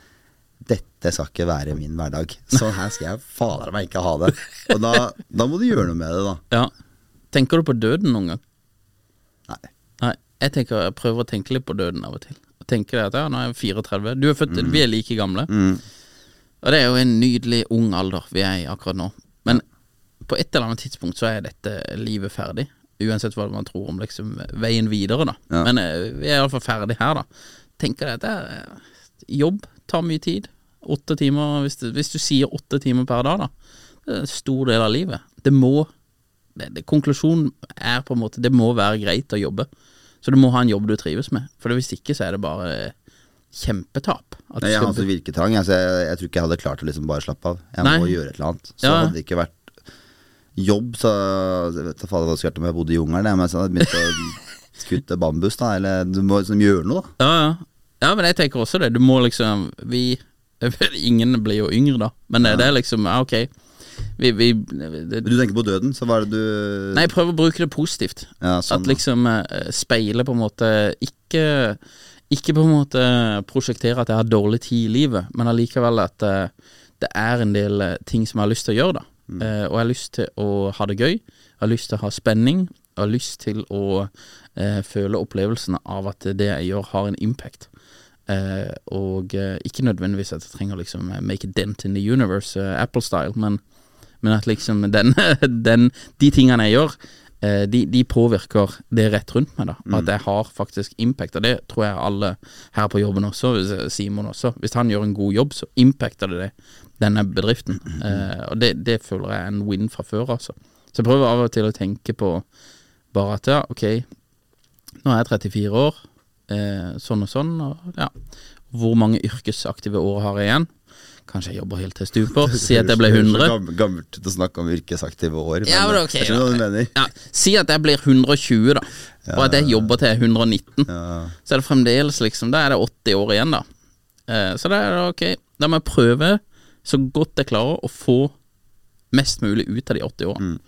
Speaker 1: Dette skal ikke være min hverdag. Sånn her skal jeg fader meg ikke ha det. Og da, da må du gjøre noe med det, da.
Speaker 2: ja. Tenker du på døden noen gang?
Speaker 1: Nei.
Speaker 2: Nei, jeg, tenker, jeg prøver å tenke litt på døden av og til. Og tenker at ja, nå er jeg 34. Du er født, Vi er like gamle. Og det er jo en nydelig ung alder vi er i akkurat nå. Men på et eller annet tidspunkt så er dette livet ferdig. Uansett hva man tror om liksom veien videre, da.
Speaker 1: Ja.
Speaker 2: Men eh, vi er iallfall ferdig her, da. Tenker deg at det eh, jobb tar mye tid. Åtte timer hvis, du, hvis du sier åtte timer per dag, da. Det er en stor del av livet. Det må Konklusjonen er på en måte Det må være greit å jobbe. Så du må ha en jobb du trives med. For hvis ikke så er det bare kjempetap.
Speaker 1: Nei, jeg har altså virketrang. Altså, jeg, jeg tror ikke jeg hadde klart å liksom bare slappe av. Jeg
Speaker 2: Nei.
Speaker 1: må gjøre et eller annet. Så
Speaker 2: Ja.
Speaker 1: hadde det ikke vært jobb, så jeg vet da fader hva det skulle vært om jeg bodde i jungelen. jeg, Men så hadde jeg begynt å skutte bambus, da. Eller du må liksom gjøre noe, da.
Speaker 2: Ja, ja. ja, men jeg tenker også det. Du må liksom Vi Ingen blir jo yngre, da. Men det er liksom Ja, ok. Vi, vi det,
Speaker 1: du tenker på døden, så hva er det du
Speaker 2: Nei, prøver å bruke det positivt.
Speaker 1: Ja, sånn,
Speaker 2: At liksom eh, speile på en måte ikke Ikke på en måte prosjektere at jeg har dårlig tid i livet, men allikevel at eh, det er en del eh, ting som jeg har lyst til å gjøre, da. Eh, og jeg har lyst til å ha det gøy. Jeg har lyst til å ha spenning. Jeg har lyst til å eh, føle opplevelsen av at det jeg gjør, har en impact. Eh, og eh, ikke nødvendigvis at jeg trenger liksom make a dent in the universe, Apple-style, men, men at liksom den, den, de tingene jeg gjør, eh, de, de påvirker det rett rundt meg. da
Speaker 1: Mm.
Speaker 2: At jeg har faktisk impact. Og det tror jeg alle her på jobben også, Simon også. Hvis han gjør en god jobb, så impacter det, det denne bedriften. Eh, og det, det føler jeg er en win fra før, altså. Så jeg prøver av og til å tenke på bare at ja, ok, nå er jeg 34 år, eh, sånn og sånn, og ja. Hvor mange yrkesaktive år har jeg igjen? Kanskje jeg jobber helt til stuper. Si at jeg
Speaker 1: så
Speaker 2: 100.
Speaker 1: Gammelt å snakke om yrkesaktive år.
Speaker 2: Ja, men okay,
Speaker 1: jeg skjønner hva du mener.
Speaker 2: Ja, si at jeg blir 120, da. Og at jeg jobber til jeg er 119.
Speaker 1: Ja.
Speaker 2: Så er det fremdeles liksom Da er det 80 år igjen, da. Eh, så da er det ok. Da må jeg prøve så godt jeg klarer å få mest mulig ut av de 80 årene.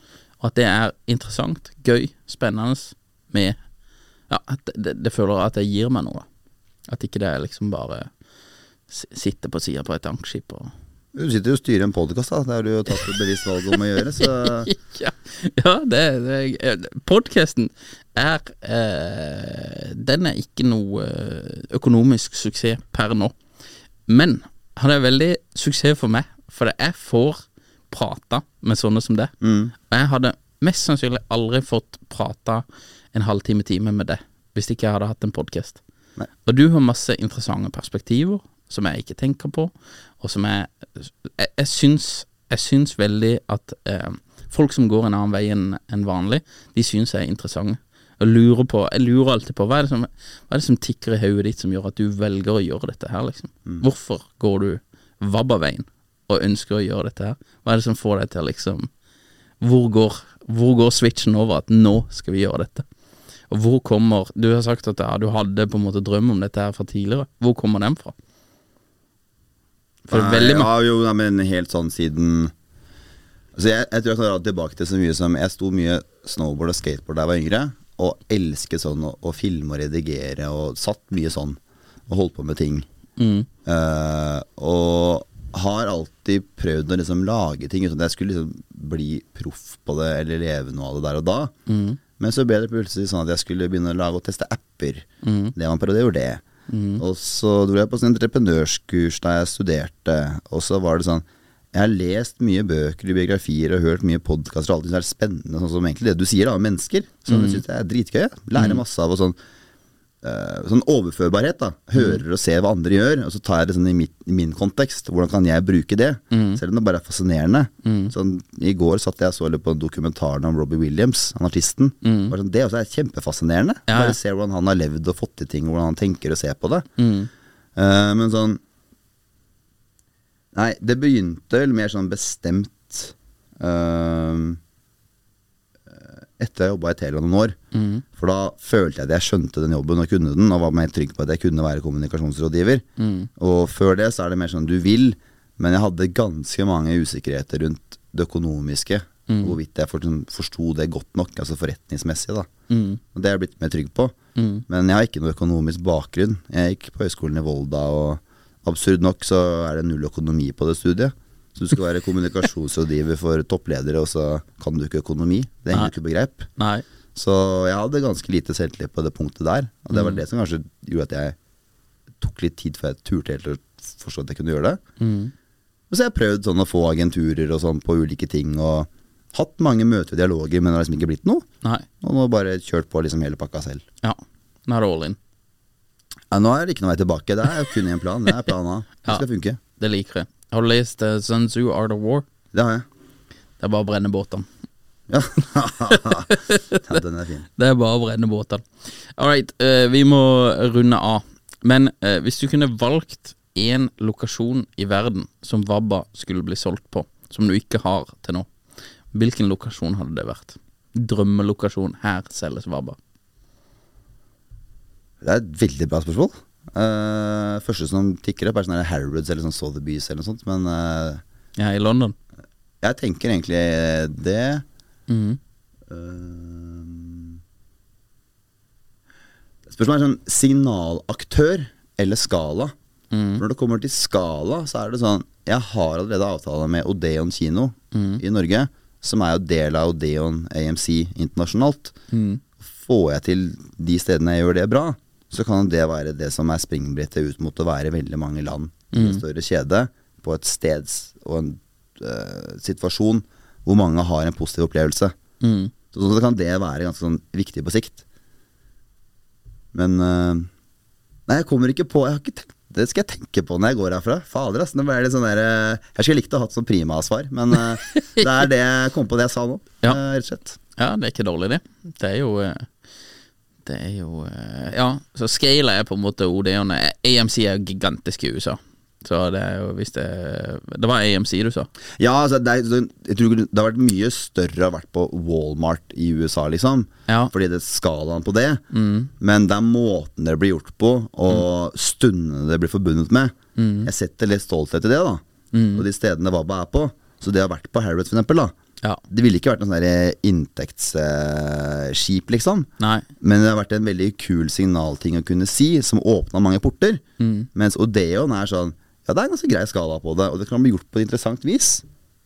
Speaker 2: Og at det er interessant, gøy, spennende med Ja, at det, det, føler at det gir meg noe. At ikke det er liksom bare sitte på sida på et tankskip og
Speaker 1: Du sitter jo og styrer en podkast, da. Det har du jo tatt et bevisst valg om å gjøre, så
Speaker 2: ja, ja, det, det Podkasten er eh, Den er ikke noe eh, økonomisk suksess per nå. Men han er veldig suksess for meg, for jeg får prata med sånne som det.
Speaker 1: Mm.
Speaker 2: Og jeg hadde mest sannsynlig aldri fått prata en halvtime, time med det hvis ikke jeg hadde hatt en podkast. Og du har masse interessante perspektiver som jeg ikke tenker på, og som jeg Jeg, jeg, syns, jeg syns veldig at eh, folk som går en annen vei enn en vanlig, de syns jeg er interessante. Jeg lurer, på, jeg lurer alltid på hva er, det som, er det som tikker i hodet ditt som gjør at du velger å gjøre dette her, liksom? Hvorfor går du vabba-veien og ønsker å gjøre dette her? Hva er det som får deg til liksom hvor går, hvor går switchen over at nå skal vi gjøre dette? Og hvor kommer Du har sagt at ja, du hadde på en måte drøm om dette her fra tidligere. Hvor kommer den fra? For er veldig mange.
Speaker 1: ja, jo, nei, men helt sånn siden Altså jeg, jeg tror jeg kan dra tilbake til så mye som Jeg sto mye snowboard og skateboard da jeg var yngre, og elsket sånn å, å filme og redigere, og satt mye sånn og holdt på med ting.
Speaker 2: Mm.
Speaker 1: Uh, og har alltid prøvd å liksom lage ting uten at jeg skulle liksom bli proff på det eller leve noe av det der og da.
Speaker 2: Mm.
Speaker 1: Men så ble det plutselig sånn at jeg skulle begynne å lage og teste apper.
Speaker 2: Mm.
Speaker 1: Det var en periode jeg gjorde det. Og så dro jeg på sånn entreprenørskurs da jeg studerte, og så var det sånn Jeg har lest mye bøker i biografier og hørt mye podkaster og alltid det er spennende, sånn som egentlig det du sier da, om mennesker. Som jeg synes jeg er dritgøy. Lærer masse av og sånn. Eh, sånn overførbarhet. da Hører og ser hva andre gjør, og så tar jeg det sånn i, mitt, i min kontekst. Hvordan kan jeg bruke det? Selv om det bare er fascinerende. Sånn, I går satt jeg så litt på dokumentaren om Robbie Williams, han artisten. Bare Sånn, det også er kjempefascinerende.
Speaker 2: Ja.
Speaker 1: Bare se hvordan han har levd og fått til ting, hvordan han tenker og ser på det. Uh, men sånn Nei, det begynte vel mer sånn bestemt eh, etter jeg jobba i Telia noen år. For da følte jeg at jeg skjønte den jobben og kunne den, og var mer trygg på at jeg kunne være kommunikasjonsrådgiver. Og før det så er det mer sånn du vil, men jeg hadde ganske mange usikkerheter rundt det økonomiske. Hvorvidt jeg for, forsto det godt nok, altså forretningsmessig. da Og det er jeg blitt mer trygg på. Men jeg har ikke noe økonomisk bakgrunn. Jeg gikk på høyskolen i Volda, og absurd nok så er det null økonomi på det studiet. Så du skal være kommunikasjonsrådgiver for toppledere, og så kan du ikke økonomi. Det henger ikke på greip.
Speaker 2: Nei.
Speaker 1: Så jeg hadde ganske lite selvtillit på det punktet der. Og det var det som kanskje gjorde at jeg tok litt tid før jeg turte helt å forstå at jeg kunne gjøre det. Og så har jeg prøvd sånn å få agenturer og sånn på ulike ting, og hatt mange møter og dialoger, men det har liksom ikke blitt noe.
Speaker 2: Nei.
Speaker 1: Og nå bare kjørt på liksom hele pakka selv.
Speaker 2: Ja. Nå er det all in.
Speaker 1: Ja, nå er det ikke noe vei tilbake. Det er kun én plan. Det er plan A. Det
Speaker 2: Ja.
Speaker 1: skal funke.
Speaker 2: Det liker jeg. Har du lest uh, Sun Tzu Art of War?
Speaker 1: Det har jeg.
Speaker 2: Det er bare å brenne båtene.
Speaker 1: Ja. ja den er fin.
Speaker 2: Det er bare å brenne båtene. All right, uh, vi må runde av. Men uh, hvis du kunne valgt én lokasjon i verden som Vabba skulle bli solgt på, som du ikke har til nå, hvilken lokasjon hadde det vært? Drømmelokasjon. Her selges Vabba.
Speaker 1: Det er et veldig bra spørsmål. Eh, første som tikker opp, er sånn Harrods eller sånn Sotheby's eller noe sånt. Men uh,
Speaker 2: Ja, i London.
Speaker 1: jeg tenker egentlig det.
Speaker 2: Mm.
Speaker 1: Uh, spørsmålet er sånn signalaktør eller skala.
Speaker 2: Mm.
Speaker 1: For Når det kommer til skala, så er det sånn Jeg har allerede avtale med Odeon kino
Speaker 2: mm.
Speaker 1: i Norge, som er jo del av Odeon AMC internasjonalt. Får jeg til de stedene jeg gjør det bra, så kan det være det som er springbrettet ut mot å være veldig mange land i en større kjede, på et sted og en uh, situasjon hvor mange har en positiv opplevelse.
Speaker 2: Mm.
Speaker 1: Så, så kan det være ganske sånn viktig på sikt. Men uh, Nei, jeg kommer ikke på jeg har ikke tenkt, Det skal jeg tenke på når jeg går herfra. Fader, ass. Nå ble det sånn der, eh, jeg skulle likt å ha hatt sånn prima-svar, men det er det jeg kom på det jeg sa nå.
Speaker 2: Ja.
Speaker 1: rett og slett.
Speaker 2: Ja, det er ikke dårlig, det. Det er jo Det er jo eh, Ja, så scale er på en måte Odeon. AMC er gigantisk i USA. Så det er jo hvis det Det var AMC du sa?
Speaker 1: Ja, altså, det, er, jeg tror det har vært mye større å ha vært på Walmart i USA, liksom.
Speaker 2: Ja.
Speaker 1: Fordi det er skalaen på det. Men det er måten det blir gjort på, og stundene det blir forbundet med. Jeg setter litt stolthet i det, da. Og de stedene Wabba er på. Så det har vært på Harrods, for eksempel, da.
Speaker 2: Ja.
Speaker 1: Det ville ikke vært noe sånn der inntektsskip, liksom.
Speaker 2: Nei.
Speaker 1: Men det har vært en veldig kul signalting å kunne si, som åpna mange porter. Mens Odeon er sånn Ja, det er en ganske grei skala på det, og det kan bli gjort på et interessant vis.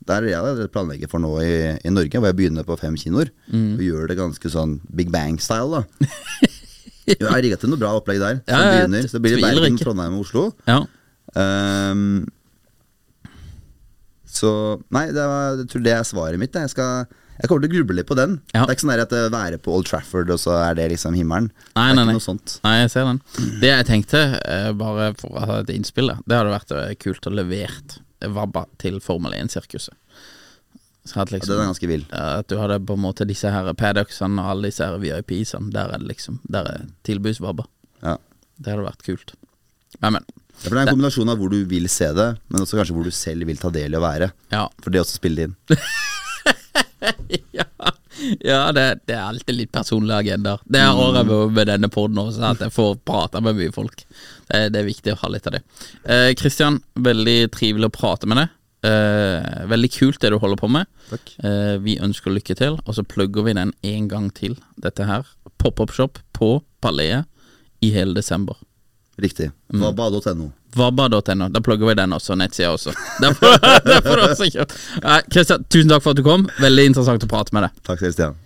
Speaker 1: Der er jeg det planlegger for nå i, i Norge, hvor jeg begynner på fem kinoer. Og gjør det ganske sånn Big Bang-style, da. Jeg har rigga til noe bra opplegg der. Som
Speaker 2: Ja,
Speaker 1: begynner. Så det blir Bergen. Trondheim og Oslo.
Speaker 2: Ja.
Speaker 1: Ehm, så Nei, det var, jeg tror det er svaret mitt. Jeg, skal, jeg kommer til å gruble litt på den.
Speaker 2: Ja.
Speaker 1: Det er ikke sånn at det være på Old Trafford, og så er det liksom himmelen.
Speaker 2: Nei,
Speaker 1: det er
Speaker 2: nei,
Speaker 1: ikke
Speaker 2: nei.
Speaker 1: noe sånt.
Speaker 2: Nei, jeg ser den. Det jeg tenkte, eh, bare for å ha et innspill, det hadde vært eh, kult å levert Vabba til Formel 1-sirkuset. Liksom,
Speaker 1: Ja, den er ganske vill.
Speaker 2: At du hadde på en måte disse her paddocksene og alle disse her VIP-ene. Der er det liksom Der er tilbudsvabba.
Speaker 1: Ja.
Speaker 2: Det hadde vært kult. Men, men.
Speaker 1: Ja, For det er en kombinasjon av hvor du vil se det, men også kanskje hvor du selv vil ta del i å være.
Speaker 2: Ja.
Speaker 1: For det også spiller inn.
Speaker 2: ja, ja det, det er alltid litt personlige agendaer. Det har jeg med, med denne poden også, at jeg får prate med mye folk. Det, det er viktig å ha litt av det. Eh, Kristian, veldig trivelig å prate med deg. Eh, veldig kult det du holder på med. Eh, vi ønsker lykke til, og så plugger vi den en gang til, dette her. Pop-up-shop på Palais i hele desember.
Speaker 1: Riktig.
Speaker 2: Mm.
Speaker 1: Vabba.no.
Speaker 2: Vabba.no. Da plugger vi den også, nettsida også. Der får, der får du også. Nei, Christian, tusen takk for at du kom. Veldig interessant å prate med deg.
Speaker 1: Takk selv, Stian.